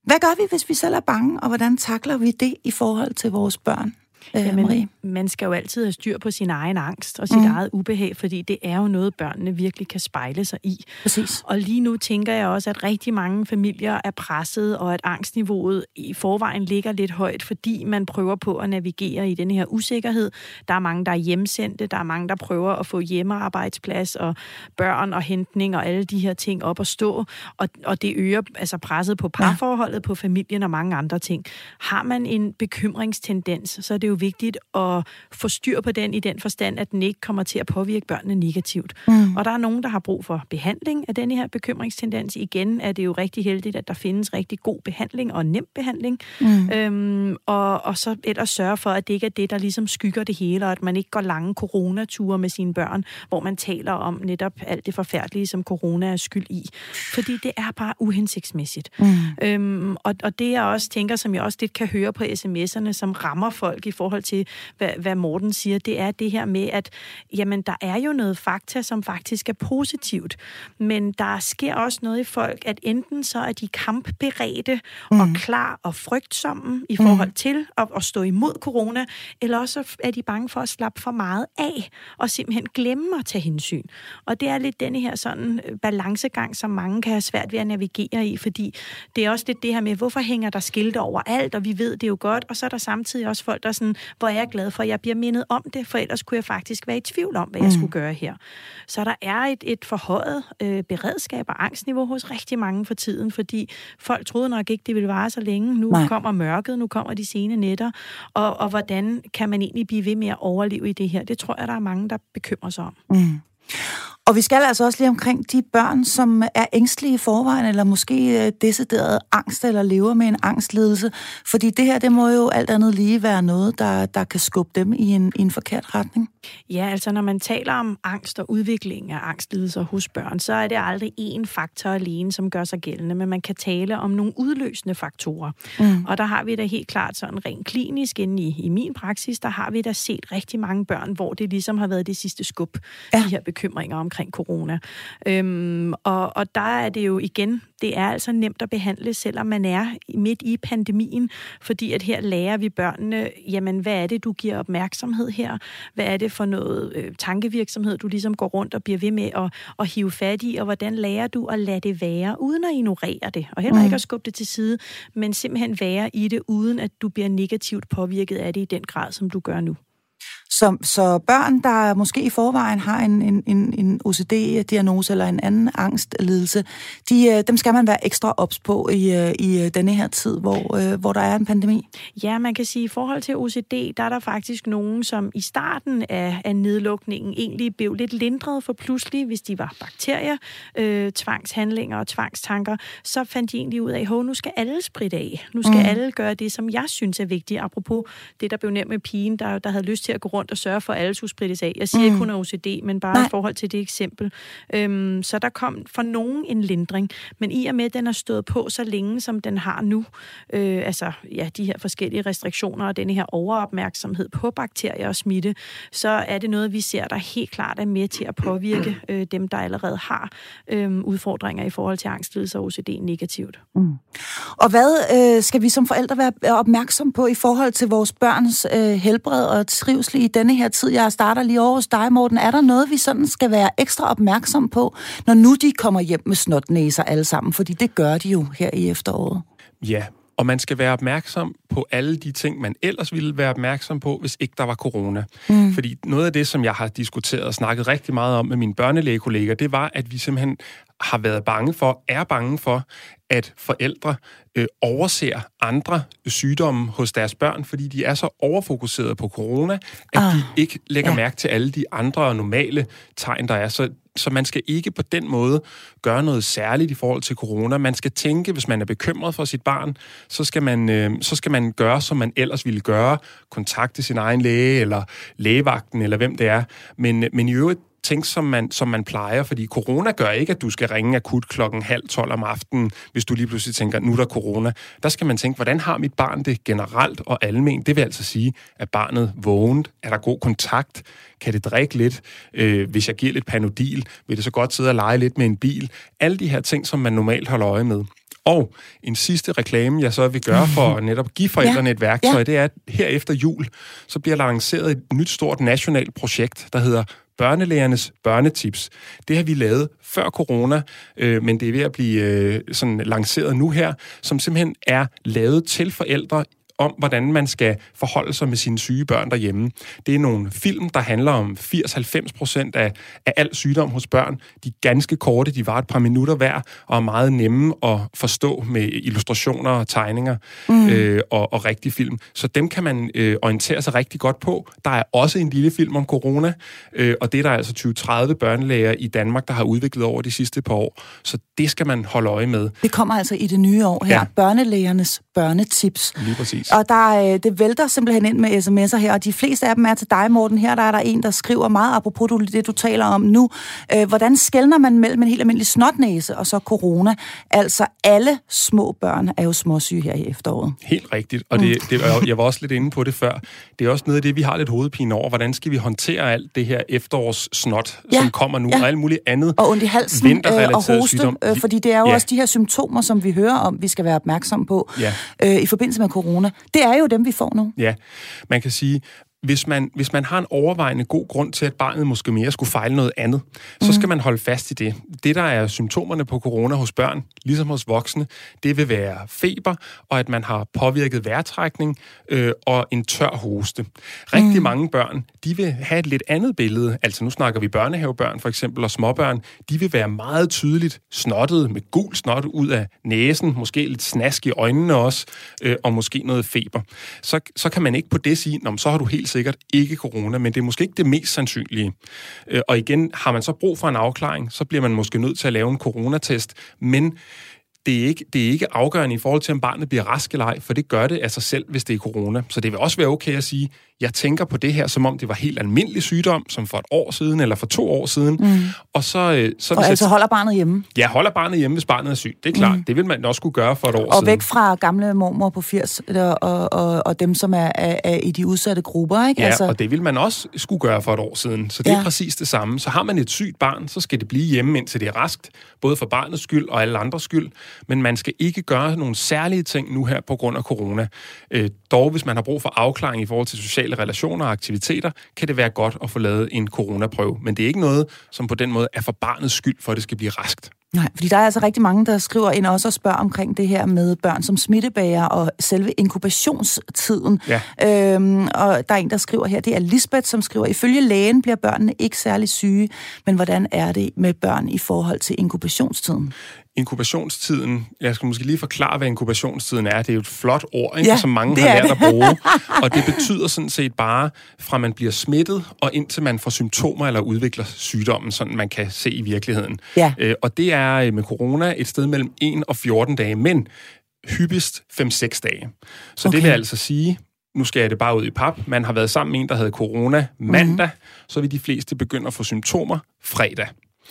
Speaker 1: Hvad gør vi, hvis vi selv er bange, og hvordan takler vi det i forhold til vores børn?
Speaker 3: Øh, Jamen, Marie? Man skal jo altid have styr på sin egen angst og sit mm. eget ubehag, fordi det er jo noget, børnene virkelig kan spejle sig i.
Speaker 1: Præcis.
Speaker 3: Og lige nu tænker jeg også, at rigtig mange familier er presset, og at angstniveauet i forvejen ligger lidt højt, fordi man prøver på at navigere i den her usikkerhed. Der er mange, der er hjemsendte, der er mange, der prøver at få hjemmearbejdsplads og børn og hentning og alle de her ting op at stå, og, og det øger altså presset på parforholdet, ja. på familien og mange andre ting. Har man en bekymringstendens, så er det jo vigtigt at få styr på den i den forstand, at den ikke kommer til at påvirke børnene negativt. Mm. Og der er nogen, der har brug for behandling af denne her bekymringstendens. Igen er det jo rigtig heldigt, at der findes rigtig god behandling og nem behandling. Mm. Øhm, og, og så ellers sørge for, at det ikke er det, der ligesom skygger det hele, og at man ikke går lange coronature med sine børn, hvor man taler om netop alt det forfærdelige, som corona er skyld i. Fordi det er bare uhensigtsmæssigt. Mm. Øhm, og, og det jeg også tænker, som jeg også lidt kan høre på sms'erne, som rammer folk i forhold til, hvad, hvad Morten siger, det er det her med, at jamen, der er jo noget fakta, som faktisk er positivt, men der sker også noget i folk, at enten så er de kampberedte mm. og klar og frygtsomme i forhold mm. til at, at stå imod corona, eller også er de bange for at slappe for meget af og simpelthen glemme at tage hensyn. Og det er lidt denne her sådan øh, balancegang, som mange kan have svært ved at navigere i, fordi det er også lidt det her med, hvorfor hænger der skilte over alt, og vi ved det jo godt, og så er der samtidig også folk, der sådan, hvor jeg er glad for, at jeg bliver mindet om det, for ellers kunne jeg faktisk være i tvivl om, hvad jeg mm. skulle gøre her. Så der er et, et forhøjet øh, beredskab og angstniveau hos rigtig mange for tiden, fordi folk troede nok ikke, det ville vare så længe. Nu Nej. kommer mørket, nu kommer de sene nætter, og, og hvordan kan man egentlig blive ved med at overleve i det her? Det tror jeg, der er mange, der bekymrer sig om. Mm.
Speaker 1: Og vi skal altså også lige omkring de børn, som er ængstlige i forvejen, eller måske øh, decideret angst, eller lever med en angstledelse. Fordi det her, det må jo alt andet lige være noget, der, der kan skubbe dem i en, i en forkert retning.
Speaker 3: Ja, altså når man taler om angst og udvikling af angstlidelser hos børn, så er det aldrig én faktor alene, som gør sig gældende, men man kan tale om nogle udløsende faktorer. Mm. Og der har vi da helt klart sådan rent klinisk inde i, i min praksis, der har vi da set rigtig mange børn, hvor det ligesom har været det sidste skub, ja. de her bekymringer omkring corona. Øhm, og, og der er det jo igen, det er altså nemt at behandle, selvom man er midt i pandemien, fordi at her lærer vi børnene, jamen hvad er det, du giver opmærksomhed her? Hvad er det for noget øh, tankevirksomhed, du ligesom går rundt og bliver ved med at, at hive fat i, og hvordan lærer du at lade det være, uden at ignorere det, og heller ikke mm. at skubbe det til side, men simpelthen være i det, uden at du bliver negativt påvirket af det i den grad, som du gør nu.
Speaker 1: Så, så børn, der måske i forvejen har en, en, en, en OCD-diagnose eller en anden angstlidelse, de, øh, dem skal man være ekstra ops på i, øh, i øh, denne her tid, hvor, hvor der er en pandemi?
Speaker 3: Ja, man kan sige, at i forhold til OCD, der er der faktisk nogen, som i starten af, af nedlukningen egentlig blev lidt lindret for pludselig, hvis de var bakterier, øh, tvangshandlinger og tvangstanker, så fandt de egentlig ud af, at nu skal alle spritte af. Nu skal mm. alle gøre det, som jeg synes er vigtigt. Apropos det, der blev nævnt med pigen, der, der havde lyst til at gå rundt og sørge for, at alle skulle sprittes af. Jeg siger mm. ikke kun OCD, men bare Nej. i forhold til det eksempel. Øhm, så der kom for nogen en lindring, men i og med, at den har stået på så længe, som den har nu, øh, altså ja, de her forskellige restriktioner og denne her overopmærksomhed på bakterier og smitte, så er det noget, vi ser, der helt klart er med til at påvirke [clears throat] øh, dem, der allerede har øh, udfordringer i forhold til angstlidelse og OCD negativt. Mm.
Speaker 1: Og hvad øh, skal vi som forældre være opmærksom på i forhold til vores børns øh, helbred og trivsel i denne her tid? Jeg starter lige over hos dig, Morten. Er der noget, vi sådan skal være ekstra opmærksom på, når nu de kommer hjem med snotnæser alle sammen? Fordi det gør de jo her i efteråret.
Speaker 2: Ja, og man skal være opmærksom på alle de ting, man ellers ville være opmærksom på, hvis ikke der var corona. Mm. Fordi noget af det, som jeg har diskuteret og snakket rigtig meget om med mine børnelægekolleger, det var, at vi simpelthen har været bange for, er bange for, at forældre øh, overser andre sygdomme hos deres børn, fordi de er så overfokuseret på corona, at ah, de ikke lægger ja. mærke til alle de andre normale tegn, der er. Så, så man skal ikke på den måde gøre noget særligt i forhold til corona. Man skal tænke, hvis man er bekymret for sit barn, så skal man, øh, så skal man gøre, som man ellers ville gøre. Kontakte sin egen læge, eller lægevagten, eller hvem det er. Men, men i øvrigt tænke, som man, som man plejer, fordi corona gør ikke, at du skal ringe akut klokken halv tolv om aftenen, hvis du lige pludselig tænker, nu er der corona. Der skal man tænke, hvordan har mit barn det generelt og almen? Det vil altså sige, at barnet vågent, er der god kontakt, kan det drikke lidt, øh, hvis jeg giver lidt panodil, vil det så godt sidde og lege lidt med en bil. Alle de her ting, som man normalt holder øje med. Og en sidste reklame, jeg så vil gøre [laughs] for at netop give forældrene ja. et værktøj, ja. det er, at her efter jul, så bliver lanceret et nyt stort nationalt projekt, der hedder børnelægernes børnetips. Det har vi lavet før corona, øh, men det er ved at blive øh, sådan lanceret nu her, som simpelthen er lavet til forældre om, hvordan man skal forholde sig med sine syge børn derhjemme. Det er nogle film, der handler om 80-90 procent af, af al sygdom hos børn. De er ganske korte, de var et par minutter hver, og er meget nemme at forstå med illustrationer og tegninger mm. øh, og, og rigtig film. Så dem kan man øh, orientere sig rigtig godt på. Der er også en lille film om corona, øh, og det er der altså 20-30 børnelæger i Danmark, der har udviklet over de sidste par år. Så det skal man holde øje med.
Speaker 1: Det kommer altså i det nye år her. Ja. Børnelægernes børnetips.
Speaker 2: Lige præcis.
Speaker 1: Og der, øh, det vælter simpelthen ind med sms'er her, og de fleste af dem er til dig, Morten. Her der er der en, der skriver meget apropos det, du taler om nu. Øh, hvordan skældner man mellem en helt almindelig snotnæse og så corona? Altså, alle små børn er jo småsyge her i efteråret.
Speaker 2: Helt rigtigt, og det, mm. det, jeg var også lidt inde på det før. Det er også noget af det, vi har lidt hovedpine over. Hvordan skal vi håndtere alt det her efterårssnot, ja. som kommer nu, ja. og alt muligt andet
Speaker 1: Og ondt i halsen øh, og hoste, sygdom. øh, fordi det er jo ja. også de her symptomer, som vi hører om, vi skal være opmærksom på ja øh, i forbindelse med corona. Det er jo dem, vi får nu.
Speaker 2: Ja, man kan sige, hvis man, hvis man har en overvejende god grund til, at barnet måske mere skulle fejle noget andet, mm. så skal mhm. man holde fast i det. Det, der er symptomerne på corona hos børn, ligesom hos voksne, det vil være feber, og at man har påvirket vejrtrækning øh, og en tør hoste. Rigtig mm. mange børn, de vil have et lidt andet billede. Altså nu snakker vi børnehavebørn for eksempel, og småbørn. De vil være meget tydeligt snottet med gul snot ud af næsen, måske lidt snask i øjnene også, øh, og måske noget feber. Så, så kan man ikke på det sige, så har du helt sikkert ikke corona, men det er måske ikke det mest sandsynlige. Øh, og igen, har man så brug for en afklaring, så bliver man måske nødt til at lave en coronatest, men det er, ikke, det er ikke afgørende i forhold til, om barnet bliver rask eller ej, for det gør det af sig selv, hvis det er corona. Så det vil også være okay at sige, jeg tænker på det her, som om det var helt almindelig sygdom, som for et år siden eller for to år siden. Mm.
Speaker 1: Og så... Øh, så og altså jeg, holder barnet hjemme?
Speaker 2: Ja, holder barnet hjemme, hvis barnet er sygt. Det er klart. Mm. Det vil man også kunne gøre for et år og
Speaker 1: siden. Og væk fra gamle mormor på 80 og, og, og, og dem, som er, er, er i de udsatte grupper, ikke?
Speaker 2: Ja, altså... og det vil man også skulle gøre for et år siden. Så det ja. er præcis det samme. Så har man et sygt barn, så skal det blive hjemme, indtil det er raskt. Både for barnets skyld og alle andres skyld. Men man skal ikke gøre nogle særlige ting nu her på grund af corona. Øh, dog, hvis man har brug for afklaring i forhold til sociale relationer og aktiviteter, kan det være godt at få lavet en coronaprøve. Men det er ikke noget, som på den måde er for barnets skyld, for at det skal blive raskt.
Speaker 1: Nej, fordi der er altså rigtig mange, der skriver ind også og spørger omkring det her med børn som smittebærer og selve inkubationstiden. Ja. Øhm, og der er en, der skriver her, det er Lisbeth, som skriver, ifølge lægen bliver børnene ikke særlig syge, men hvordan er det med børn i forhold til inkubationstiden?
Speaker 2: Inkubationstiden, jeg skal måske lige forklare, hvad inkubationstiden er. Det er jo et flot ord, ikke, ja, som mange har lært at bruge. [laughs] og det betyder sådan set bare, fra man bliver smittet, og indtil man får symptomer eller udvikler sygdommen, sådan man kan se i virkeligheden. Ja. Øh, og det er øh, med corona et sted mellem 1 og 14 dage, men hyppigst 5-6 dage. Så okay. det vil altså sige, nu skal jeg det bare ud i pap, man har været sammen med en, der havde corona mandag, mm-hmm. så vil de fleste begynde at få symptomer fredag.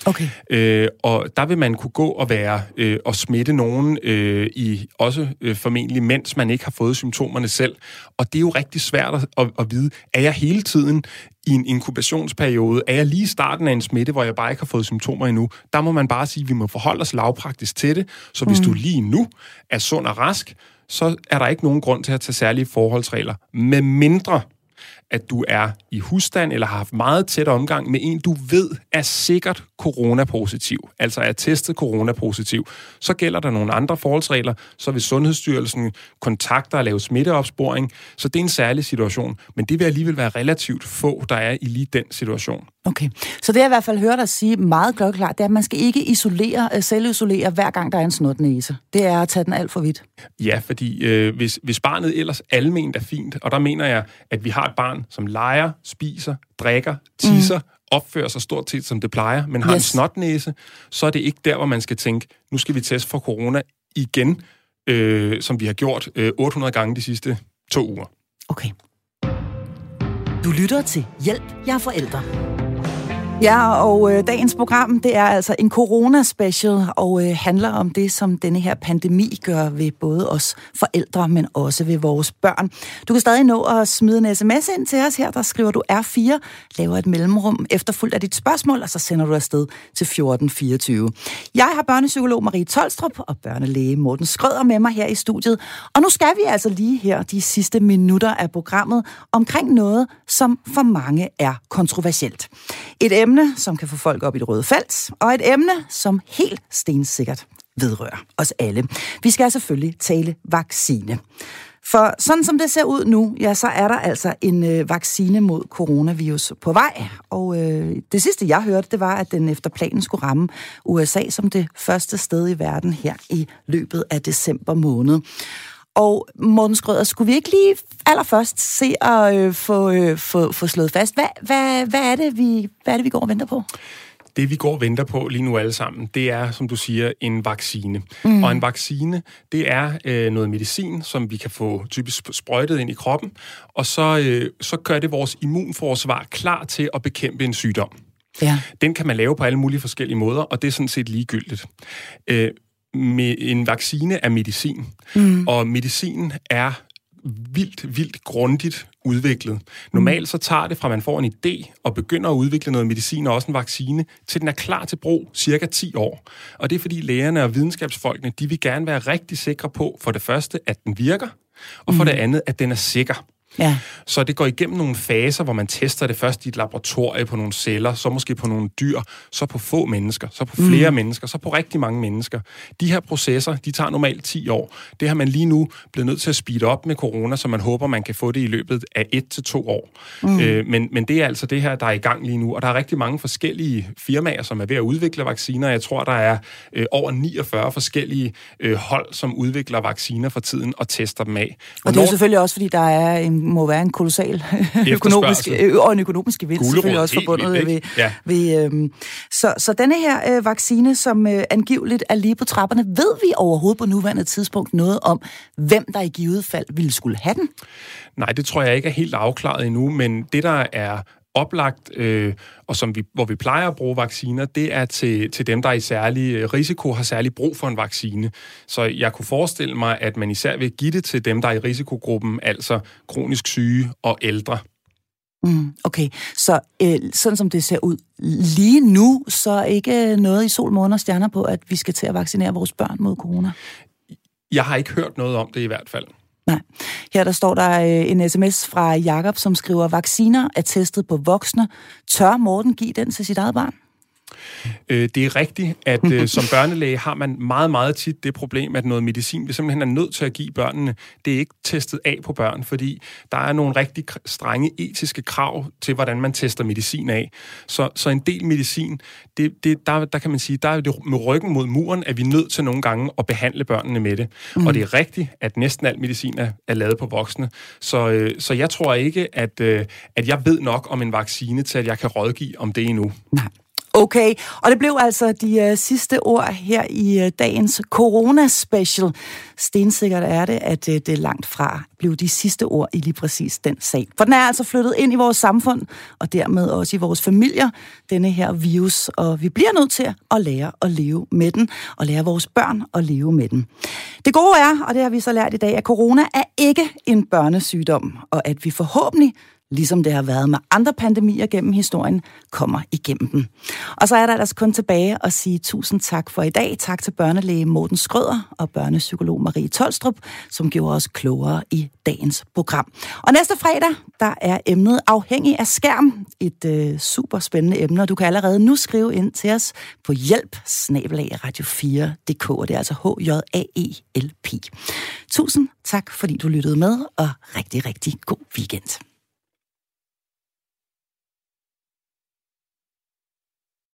Speaker 1: Okay.
Speaker 2: Øh, og der vil man kunne gå og være øh, og smitte nogen øh, i også øh, formentlig, mens man ikke har fået symptomerne selv. Og det er jo rigtig svært at, at, at vide, er jeg hele tiden i en inkubationsperiode, er jeg lige i starten af en smitte, hvor jeg bare ikke har fået symptomer endnu, der må man bare sige, at vi må forholde os lavpraktisk til det. Så hvis mm. du lige nu er sund og rask, så er der ikke nogen grund til at tage særlige forholdsregler. Med mindre at du er i husstand eller har haft meget tæt omgang med en, du ved er sikkert coronapositiv, altså er testet coronapositiv, så gælder der nogle andre forholdsregler, så vil Sundhedsstyrelsen kontakte og lave smitteopsporing, så det er en særlig situation, men det vil alligevel være relativt få, der er i lige den situation.
Speaker 1: Okay, så det jeg i hvert fald hørt dig sige meget klokkeklart, det er, at man skal ikke isolere, øh, selvisolere hver gang der er en snotnæse. Det er at tage den alt for vidt.
Speaker 2: Ja, fordi øh, hvis, hvis barnet ellers alment er fint, og der mener jeg, at vi har et barn, som leger, spiser, drikker, tisser, mm. opfører sig stort set som det plejer, men har yes. en snotnæse, så er det ikke der, hvor man skal tænke, nu skal vi teste for corona igen, øh, som vi har gjort øh, 800 gange de sidste to uger.
Speaker 1: Okay. Du lytter til Hjælp, jeg er forældre. Ja, og øh, dagens program, det er altså en corona-special, og øh, handler om det, som denne her pandemi gør ved både os forældre, men også ved vores børn. Du kan stadig nå at smide en sms ind til os her, der skriver du R4, laver et mellemrum efterfulgt af dit spørgsmål, og så sender du afsted til 1424. Jeg har børnepsykolog Marie Tolstrup og børnelæge Morten Skrøder med mig her i studiet, og nu skal vi altså lige her de sidste minutter af programmet omkring noget, som for mange er kontroversielt. Et emne, som kan få folk op i det røde felt, og et emne, som helt stensikkert vedrører os alle. Vi skal selvfølgelig tale vaccine. For sådan som det ser ud nu, ja, så er der altså en øh, vaccine mod coronavirus på vej. Og øh, det sidste, jeg hørte, det var, at den efter planen skulle ramme USA som det første sted i verden her i løbet af december måned. Og Morten Skrøder, skulle vi ikke lige allerførst se at øh, få, øh, få, få slået fast, hvad, hvad, hvad, er det, vi, hvad er det, vi går og venter på?
Speaker 2: Det, vi går og venter på lige nu alle sammen, det er, som du siger, en vaccine. Mm. Og en vaccine, det er øh, noget medicin, som vi kan få typisk sprøjtet ind i kroppen, og så, øh, så gør det vores immunforsvar klar til at bekæmpe en sygdom. Ja. Den kan man lave på alle mulige forskellige måder, og det er sådan set ligegyldigt. Øh, med en vaccine er medicin, mm. og medicin er vildt, vildt grundigt udviklet. Normalt så tager det fra, man får en idé og begynder at udvikle noget medicin og også en vaccine, til den er klar til brug cirka 10 år. Og det er fordi lægerne og videnskabsfolkene, de vil gerne være rigtig sikre på, for det første, at den virker, og for mm. det andet, at den er sikker. Ja. Så det går igennem nogle faser, hvor man tester det først i et laboratorie på nogle celler, så måske på nogle dyr, så på få mennesker, så på flere mm. mennesker, så på rigtig mange mennesker. De her processer, de tager normalt 10 år. Det har man lige nu blevet nødt til at speede op med corona, så man håber, man kan få det i løbet af 1 til to år. Mm. Øh, men, men det er altså det her, der er i gang lige nu, og der er rigtig mange forskellige firmaer, som er ved at udvikle vacciner. Jeg tror, der er øh, over 49 forskellige øh, hold, som udvikler vacciner for tiden og tester dem af.
Speaker 1: Hvornår... Og det er jo selvfølgelig også, fordi der er en må være en kolossal økonomisk, øh, og en økonomisk gevinst
Speaker 2: Gulerod,
Speaker 1: selvfølgelig også forbundet
Speaker 2: vildt,
Speaker 1: ved...
Speaker 2: Ja.
Speaker 1: ved øhm, så, så denne her øh, vaccine, som øh, angiveligt er lige på trapperne, ved vi overhovedet på nuværende tidspunkt noget om, hvem der i givet fald ville skulle have den?
Speaker 2: Nej, det tror jeg ikke er helt afklaret endnu, men det, der er oplagt, øh, og som vi, hvor vi plejer at bruge vacciner, det er til, til dem, der er i særlig øh, risiko, har særlig brug for en vaccine. Så jeg kunne forestille mig, at man især vil give det til dem, der er i risikogruppen, altså kronisk syge og ældre.
Speaker 1: Mm, okay, så øh, sådan som det ser ud lige nu, så ikke noget i sol, måneder og stjerner på, at vi skal til at vaccinere vores børn mod corona?
Speaker 2: Jeg har ikke hørt noget om det i hvert fald.
Speaker 1: Nej. Her der står der øh, en sms fra Jakob, som skriver, vacciner er testet på voksne. Tør Morten give den til sit eget barn?
Speaker 2: Øh, det er rigtigt, at øh, [laughs] som børnelæge har man meget, meget tit det problem, at noget medicin, vi simpelthen er nødt til at give børnene, det er ikke testet af på børn, fordi der er nogle rigtig strenge etiske krav til, hvordan man tester medicin af. Så, så en del medicin, det, det, der, der kan man sige, der er det med ryggen mod muren, at vi er nødt til nogle gange at behandle børnene med det. Mm. Og det er rigtigt, at næsten al medicin er, er lavet på voksne. Så, øh, så jeg tror ikke, at, at jeg ved nok om en vaccine til, at jeg kan rådgive om det endnu.
Speaker 1: Nej. Okay, og det blev altså de uh, sidste ord her i uh, dagens Corona-special. Stensikkert er det, at uh, det langt fra blev de sidste ord i lige præcis den sag. For den er altså flyttet ind i vores samfund, og dermed også i vores familier, denne her virus. Og vi bliver nødt til at lære at leve med den, og lære vores børn at leve med den. Det gode er, og det har vi så lært i dag, at corona er ikke en børnesygdom, og at vi forhåbentlig ligesom det har været med andre pandemier gennem historien, kommer igennem den. Og så er der altså kun tilbage at sige tusind tak for i dag. Tak til børnelæge Morten Skrøder og børnepsykolog Marie Tolstrup, som gjorde os klogere i dagens program. Og næste fredag, der er emnet afhængig af skærm. Et øh, super spændende emne, og du kan allerede nu skrive ind til os på hjælp radio4.dk, og det er altså H-J-A-E-L-P. Tusind tak, fordi du lyttede med, og rigtig, rigtig god weekend.